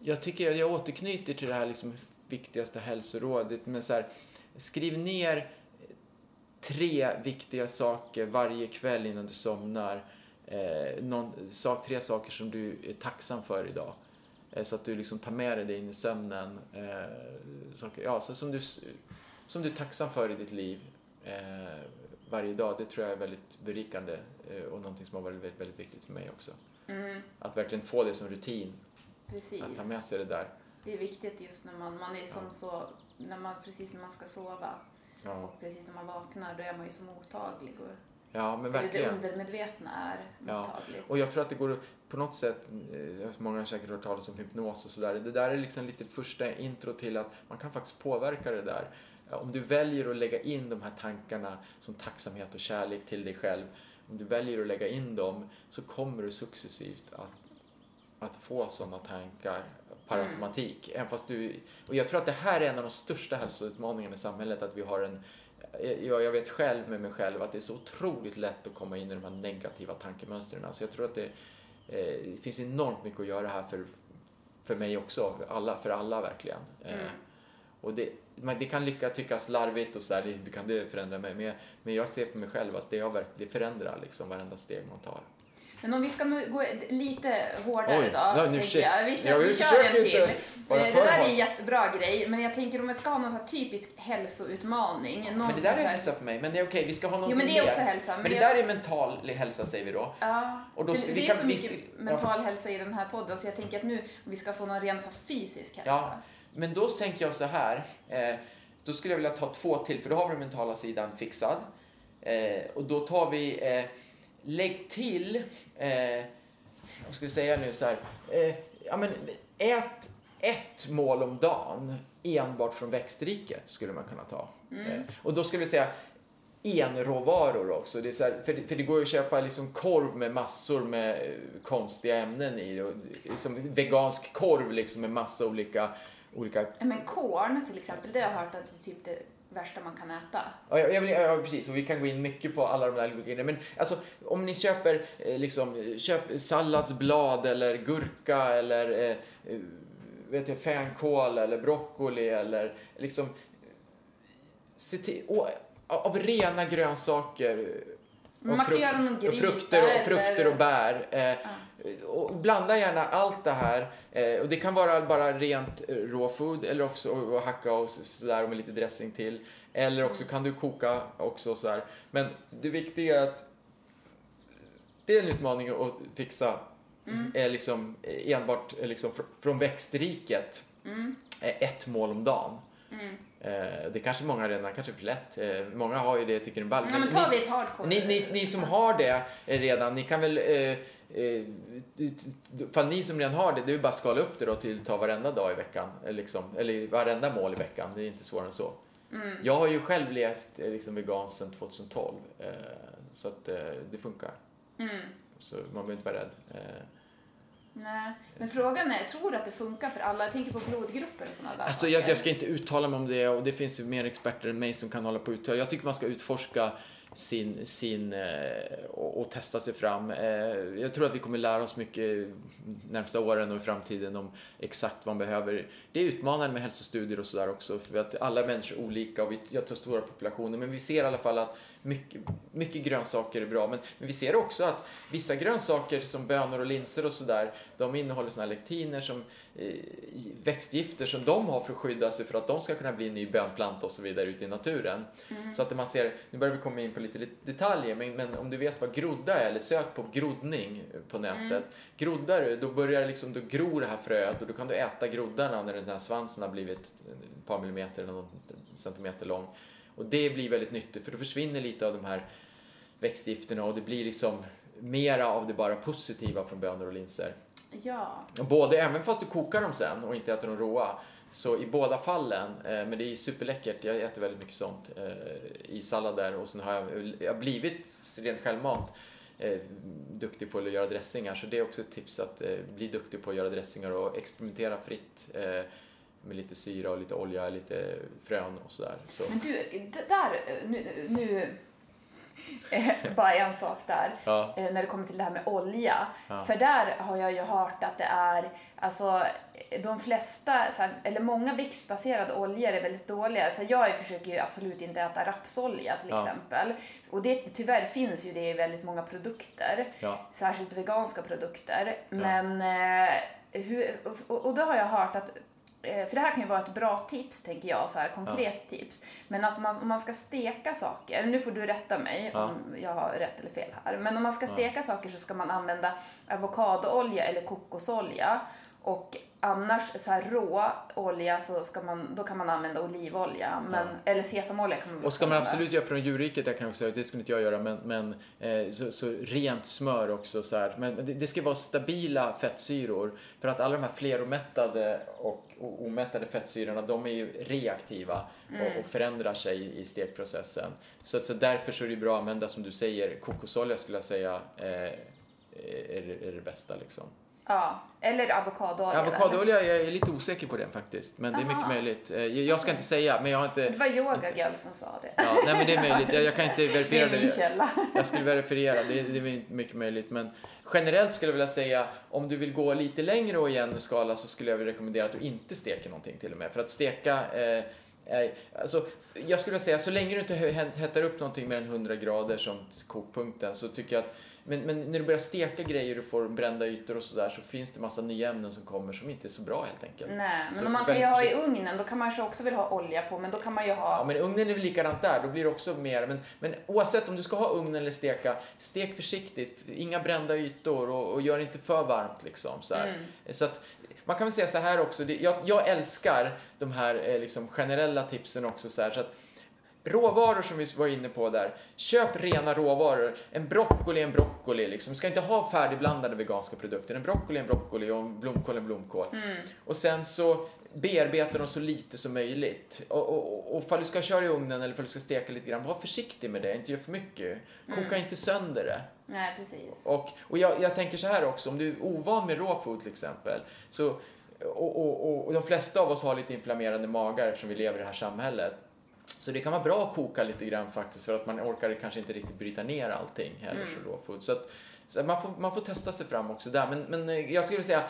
jag tycker att jag återknyter till det här liksom viktigaste hälsorådet. Men så här, skriv ner tre viktiga saker varje kväll innan du somnar. Eh, någon, sak, tre saker som du är tacksam för idag. Eh, så att du liksom tar med dig det in i sömnen. Eh, saker, ja, så som, du, som du är tacksam för i ditt liv. Eh, varje dag, det tror jag är väldigt berikande eh, och någonting som har varit väldigt, väldigt viktigt för mig också.
Mm,
Att verkligen få det som rutin,
precis.
att ta med sig det där.
Det är viktigt just när man, man är som
Ja.
så, när man, precis när man ska sova
Ja,
och precis när man vaknar, då är man ju så mottaglig. Och,
ja men
eller det
verkligen.
undermedvetna är
Ja,
mottagligt.
Och jag tror att det går på något sätt, eh, många har säkert hört talas om hypnos och sådär. Det där är liksom lite första intro till att man kan faktiskt påverka det där. Om du väljer att lägga in de här tankarna som tacksamhet och kärlek till dig själv. Om du väljer att lägga in dem så kommer du successivt att, att få sådana tankar per
Mm.
automatik. Även fast du, och jag tror att det här är en av de största hälsoutmaningarna i samhället. Att vi har en jag, jag vet själv med mig själv att det är så otroligt lätt att komma in i de här negativa tankemönstren. Så jag tror att det, eh, det finns enormt mycket att göra här för, för mig också, för alla, för alla verkligen. Eh,
Mm.
Och det, det kan lycka tyckas larvigt och sådär, det, det kan det förändra mig. Men jag, men jag ser på mig själv att det, har, det förändrar liksom varenda steg man tar.
Men om vi ska nu gå lite hårdare
Oj,
då,
ja, nu shit.
jag. Vi kör,
Ja,
vi kör en till.
inte
Eh, Det där är en jättebra grej, men jag tänker om vi ska ha någon typisk hälsoutmaning.
Men det där är
här-
hälsa för mig, men det är okej, vi ska ha någonting
Jo, men det är
mer.
också hälsa.
Men,
Men,
det
jag-
där är mental hälsa säger vi då.
Ja,
Och då ska- vi
det är så
vi
mycket mental hälsa i den här podden så jag tänker att nu vi ska få någon ren så fysisk hälsa.
Ja. Men då tänker jag så här. Eh, då skulle jag vilja ta två till, för då har vi den mentala sidan fixad. Eh, och då tar vi, eh, lägg till, eh, vad ska vi säga nu så här. Eh, ja men ät ett mål om dagen enbart från växtriket skulle man kunna ta. Eh, och då skulle vi säga enråvaror också. Det är så här, för, det- för det går ju att köpa liksom korv med massor med konstiga ämnen i. Och, som vegansk korv liksom med massa olika, olika
Ja, Men korn till exempel, det har jag hört att det är typ det värsta man kan äta.
Ja, jag, jag vill, ja, precis. Och vi kan gå in mycket på alla de där grejerna. Men alltså, om ni köper eh, liksom, köp salladsblad eller gurka eller eh, eh, vet jag, fänkål eller broccoli eller liksom se till, och, av rena grönsaker
kan
frukt-
göra någon
och
gryta
frukter, och, frukter och bär. Eh, och blanda gärna allt det här. Eh, och det kan vara bara rent eh, raw food eller också att hacka och så- sådär och med lite dressing till. Eller också kan du koka också sådär. Men det viktiga är att det är en utmaning att fixa
Mm.
är liksom eh, enbart eh, liksom fr- från växtriket
Mm.
eh, ett mål om dagen.
Mm.
Eh, det kanske många redan, kanske för lätt. Eh, många har ju det, tycker det är ball.
Ja, men tar vi ett hardcore...
Ni, ni, ni som har det eh, redan, ni kan väl... Eh, eh, för ni som redan har det, det är bara att skala upp det då till ta varenda dag i veckan. Eller, liksom, eller varenda mål i veckan. Det är inte svårare än så.
Mm.
Jag har ju själv levt eh, liksom vegan sedan 2012. Eh, så att eh, det funkar.
Mm.
Så man behöver inte vara rädd. Eh,
Nej, men frågan är, tror du att det funkar för alla? Jag tänker på blodgrupper och sådana där
Alltså jag, jag ska inte uttala mig om det och det finns ju mer experter än mig som kan hålla på och uttala. Jag tycker man ska utforska sin, sin eh, och, och testa sig fram. Eh, jag tror att vi kommer lära oss mycket närmsta åren och i framtiden om exakt vad man behöver. Det är utmanande med hälsostudier och sådär också för att alla människor är olika och vi, jag tar stora populationer men vi ser i alla fall att mycket, mycket grönsaker är bra men, men vi ser också att vissa grönsaker som bönor och linser och sådär de innehåller såna här lektiner som eh, växtgifter som de har för att skydda sig för att de ska kunna bli en ny bönplanta och så vidare ute i naturen. Så att man ser, nu börjar vi komma in på lite, detaljer, men, men om du vet vad grodda är, eller sök på groddning på nätet. Groddar du, då börjar liksom, då gror det här fröet och då kan du äta groddarna när den här svansen har blivit ett par millimeter eller någon centimeter lång. Och det blir väldigt nyttigt för då försvinner lite av de här växtgifterna och det blir liksom mera av det bara positiva från bönor och linser.
Ja.
Både, även fast du kokar dem sen och inte äter dem råa, så i båda fallen, eh, men det är superläckert, jag äter väldigt mycket sånt eh, i sallader och sen har jag, jag har blivit rent självmant eh, duktig på att göra dressingar så det är också ett tips att bli duktig på att göra dressingar och experimentera fritt med lite syra och lite olja, lite frön och sådär. Så.
Men du, där, nu, nu eh, bara en sak där,
Ja.
eh, när det kommer till det här med olja.
Ja.
För där har jag ju hört att det är, alltså de flesta, här, eller många växtbaserade oljor är väldigt dåliga. Så jag försöker ju absolut inte äta rapsolja till
Ja.
exempel. Och det, tyvärr finns ju det i väldigt många produkter, särskilt veganska produkter. Men eh, hur, och, och då har jag hört att för det här kan ju vara ett bra tips, tänker jag, så här konkret tips. Men att man, om man ska steka saker, nu får du rätta mig
Ja.
om jag har rätt eller fel här. Men om man ska steka saker så ska man använda avokadoolja eller kokosolja. Och annars så här rå olja så ska man, då kan man använda olivolja. Men, Eller sesamolja kan man
Och ska man absolut göra från djurriket, jag kan också säga, det skulle inte jag göra, men, men eh, så, så rent smör också så här. Men det, det ska vara stabila fettsyror. För att alla de här fleromättade och omättade fettsyrorna, de är ju reaktiva och, och förändrar sig i, stekprocessen. Så, så därför så är det bra att använda, som du säger, kokosolja skulle jag säga eh, är, är det bästa liksom.
Ja, eller avokadoolja.
Avokadoolja, jag är lite osäker på den faktiskt, men det är mycket
Aha.
möjligt. Eh, Jag jag ska inte säga, men jag har inte...
Det var Yoga Girl som sa det.
Ja, nej men det är möjligt. Jag, jag kan inte
Det
verifiera
är min
det.
källa.
Jag skulle verifiera, det, det är mycket möjligt. Men generellt skulle jag vilja säga, om du vill gå lite längre och i en skala så skulle jag vilja rekommendera att du inte steker någonting till och med. För att steka, eh, alltså, jag skulle säga, så länge du inte he- hettar upp någonting mer än 100 grader som kokpunkten så tycker jag att men, men när du börjar steka grejer och får brända ytor och sådär så finns det massa nya ämnen som kommer som inte är så bra helt enkelt.
Nej,
Så
men om man kan ju ha i ugnen, då kan man ju också vilja ha olja på, men då kan man ju
Ja,
ha...
men ugnen är väl likadant där, då blir det också mer. Men, men oavsett om du ska ha ugn eller steka, stek försiktigt, inga brända ytor och, och gör inte för varmt liksom. Så, här.
Mm.
så att, man kan väl säga så här också, det, jag, jag älskar de här eh, liksom, generella tipsen också. Så, här, så att, Råvaror som vi var inne på där. Köp rena råvaror. En broccoli är en broccoli. Liksom. Du ska inte ha färdigblandade veganska produkter. En broccoli är en broccoli och en blomkål är en blomkål. Och sen så bearbeta dem så lite som möjligt. Och, och, och, och ifall du ska köra i ugnen eller ifall du ska steka lite grann, var försiktig med det. Inte gör för mycket. Koka inte sönder det.
Nej, precis.
Och, och jag, jag tänker så här också, om du är ovan med raw food till exempel, så, och, och, och, och de flesta av oss har lite inflammerade magar eftersom vi lever i det här samhället. Så det kan vara bra att koka lite grann faktiskt för att man orkar kanske inte riktigt bryta ner allting heller så raw food. Så, att, så man, får, man får testa sig fram också där. Men, men eh, jag skulle säga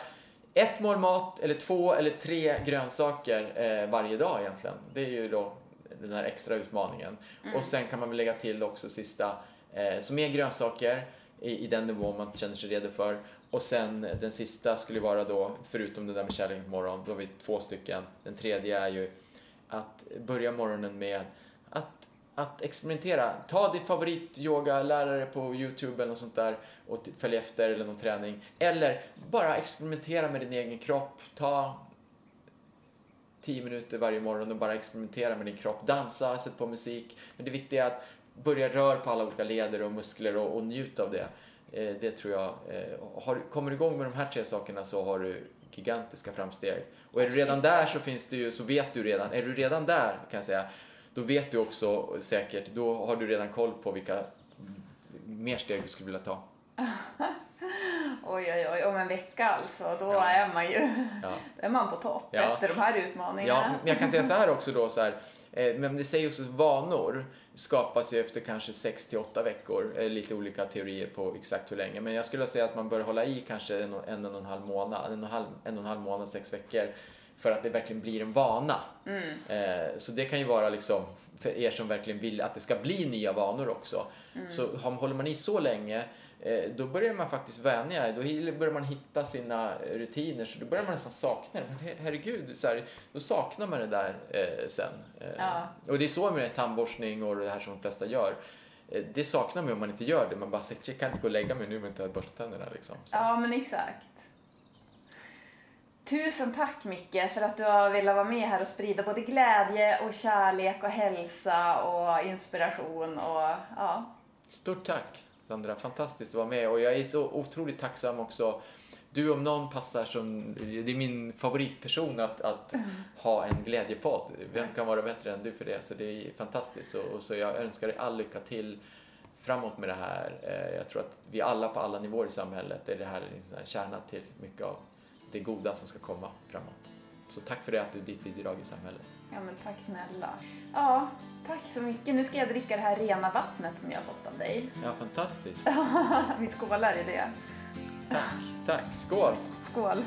ett mål mat eller två eller tre grönsaker eh, varje dag egentligen. Det är ju då den här extra utmaningen. Och sen kan man väl lägga till också sista, eh, så mer grönsaker i, i den nivå man känner sig redo för. Och sen den sista skulle vara då, förutom det där med kärlek på morgon, då har vi två stycken. Den tredje är ju att börja morgonen med att, att experimentera. Ta din favorityogalärare på Youtube eller något sånt där och följ efter eller någon träning. Eller bara experimentera med din egen kropp. Ta 10 minuter varje morgon och bara experimentera med din kropp. Dansa, sätt på musik. Men det viktiga är att börja röra på alla olika leder och muskler och, och njut av det. Eh, det tror jag. Eh, har, kommer du igång med de här tre sakerna så har du gigantiska framsteg. Och är du redan där så finns det ju, så vet du redan, är du redan där kan jag säga, då vet du också säkert, då har du redan koll på vilka mer steg du skulle vilja ta. <laughs>
Oj, oj, oj. Om en vecka alltså, då
Ja.
är man ju
Ja. <laughs>
då är man på topp
Ja.
efter de här
Ja,
utmaningarna.
men jag kan säga så här också då så här, men det säger också att vanor skapas ju efter kanske 6 till 8 veckor, eh, lite olika teorier på exakt hur länge, men jag skulle säga att man bör hålla i kanske en, och- en, och en halv månad, en och en halv, en och en halv månad, sex veckor, för att det verkligen blir en vana. Eh, så det kan ju vara liksom för er som verkligen vill att det ska bli nya vanor också. Så har- håller man i så länge eh, då börjar man faktiskt vänja då börjar man hitta sina rutiner så då börjar man nästan sakna det. Men her- herregud, så här, då saknar man det där eh, sen. Eh,
Ja.
Och det är så med tandborstning och det här som de flesta gör. Eh, det saknar man om man inte gör det. Man bara säger, jag kan inte gå och lägga mig nu om jag inte har borstat tänderna. Liksom. Så.
Ja, men exakt. Tusen tack Micke för att du har velat vara med här och sprida både glädje och kärlek och hälsa och inspiration och ja.
Stort tack Sandra, fantastiskt att vara med och jag är så otroligt tacksam också. Du om någon passar som, det är min favoritperson att, att <laughs> ha en glädjepodd. Vem kan vara bättre än du för det? Så det är fantastiskt och, och så jag önskar dig all lycka till framåt med det här. Eh, Jag tror att vi alla på alla nivåer i samhället är det här en sån här kärna till mycket av det goda som ska komma framåt. Så tack för det att du är ditt bidrag i samhället.
Ja, men tack snälla. Ja, tack så mycket. Nu ska jag dricka det här rena vattnet som jag har fått av dig.
Ja, fantastiskt. <laughs>
Vi skålar i det.
Tack, tack. Skål!
Skål!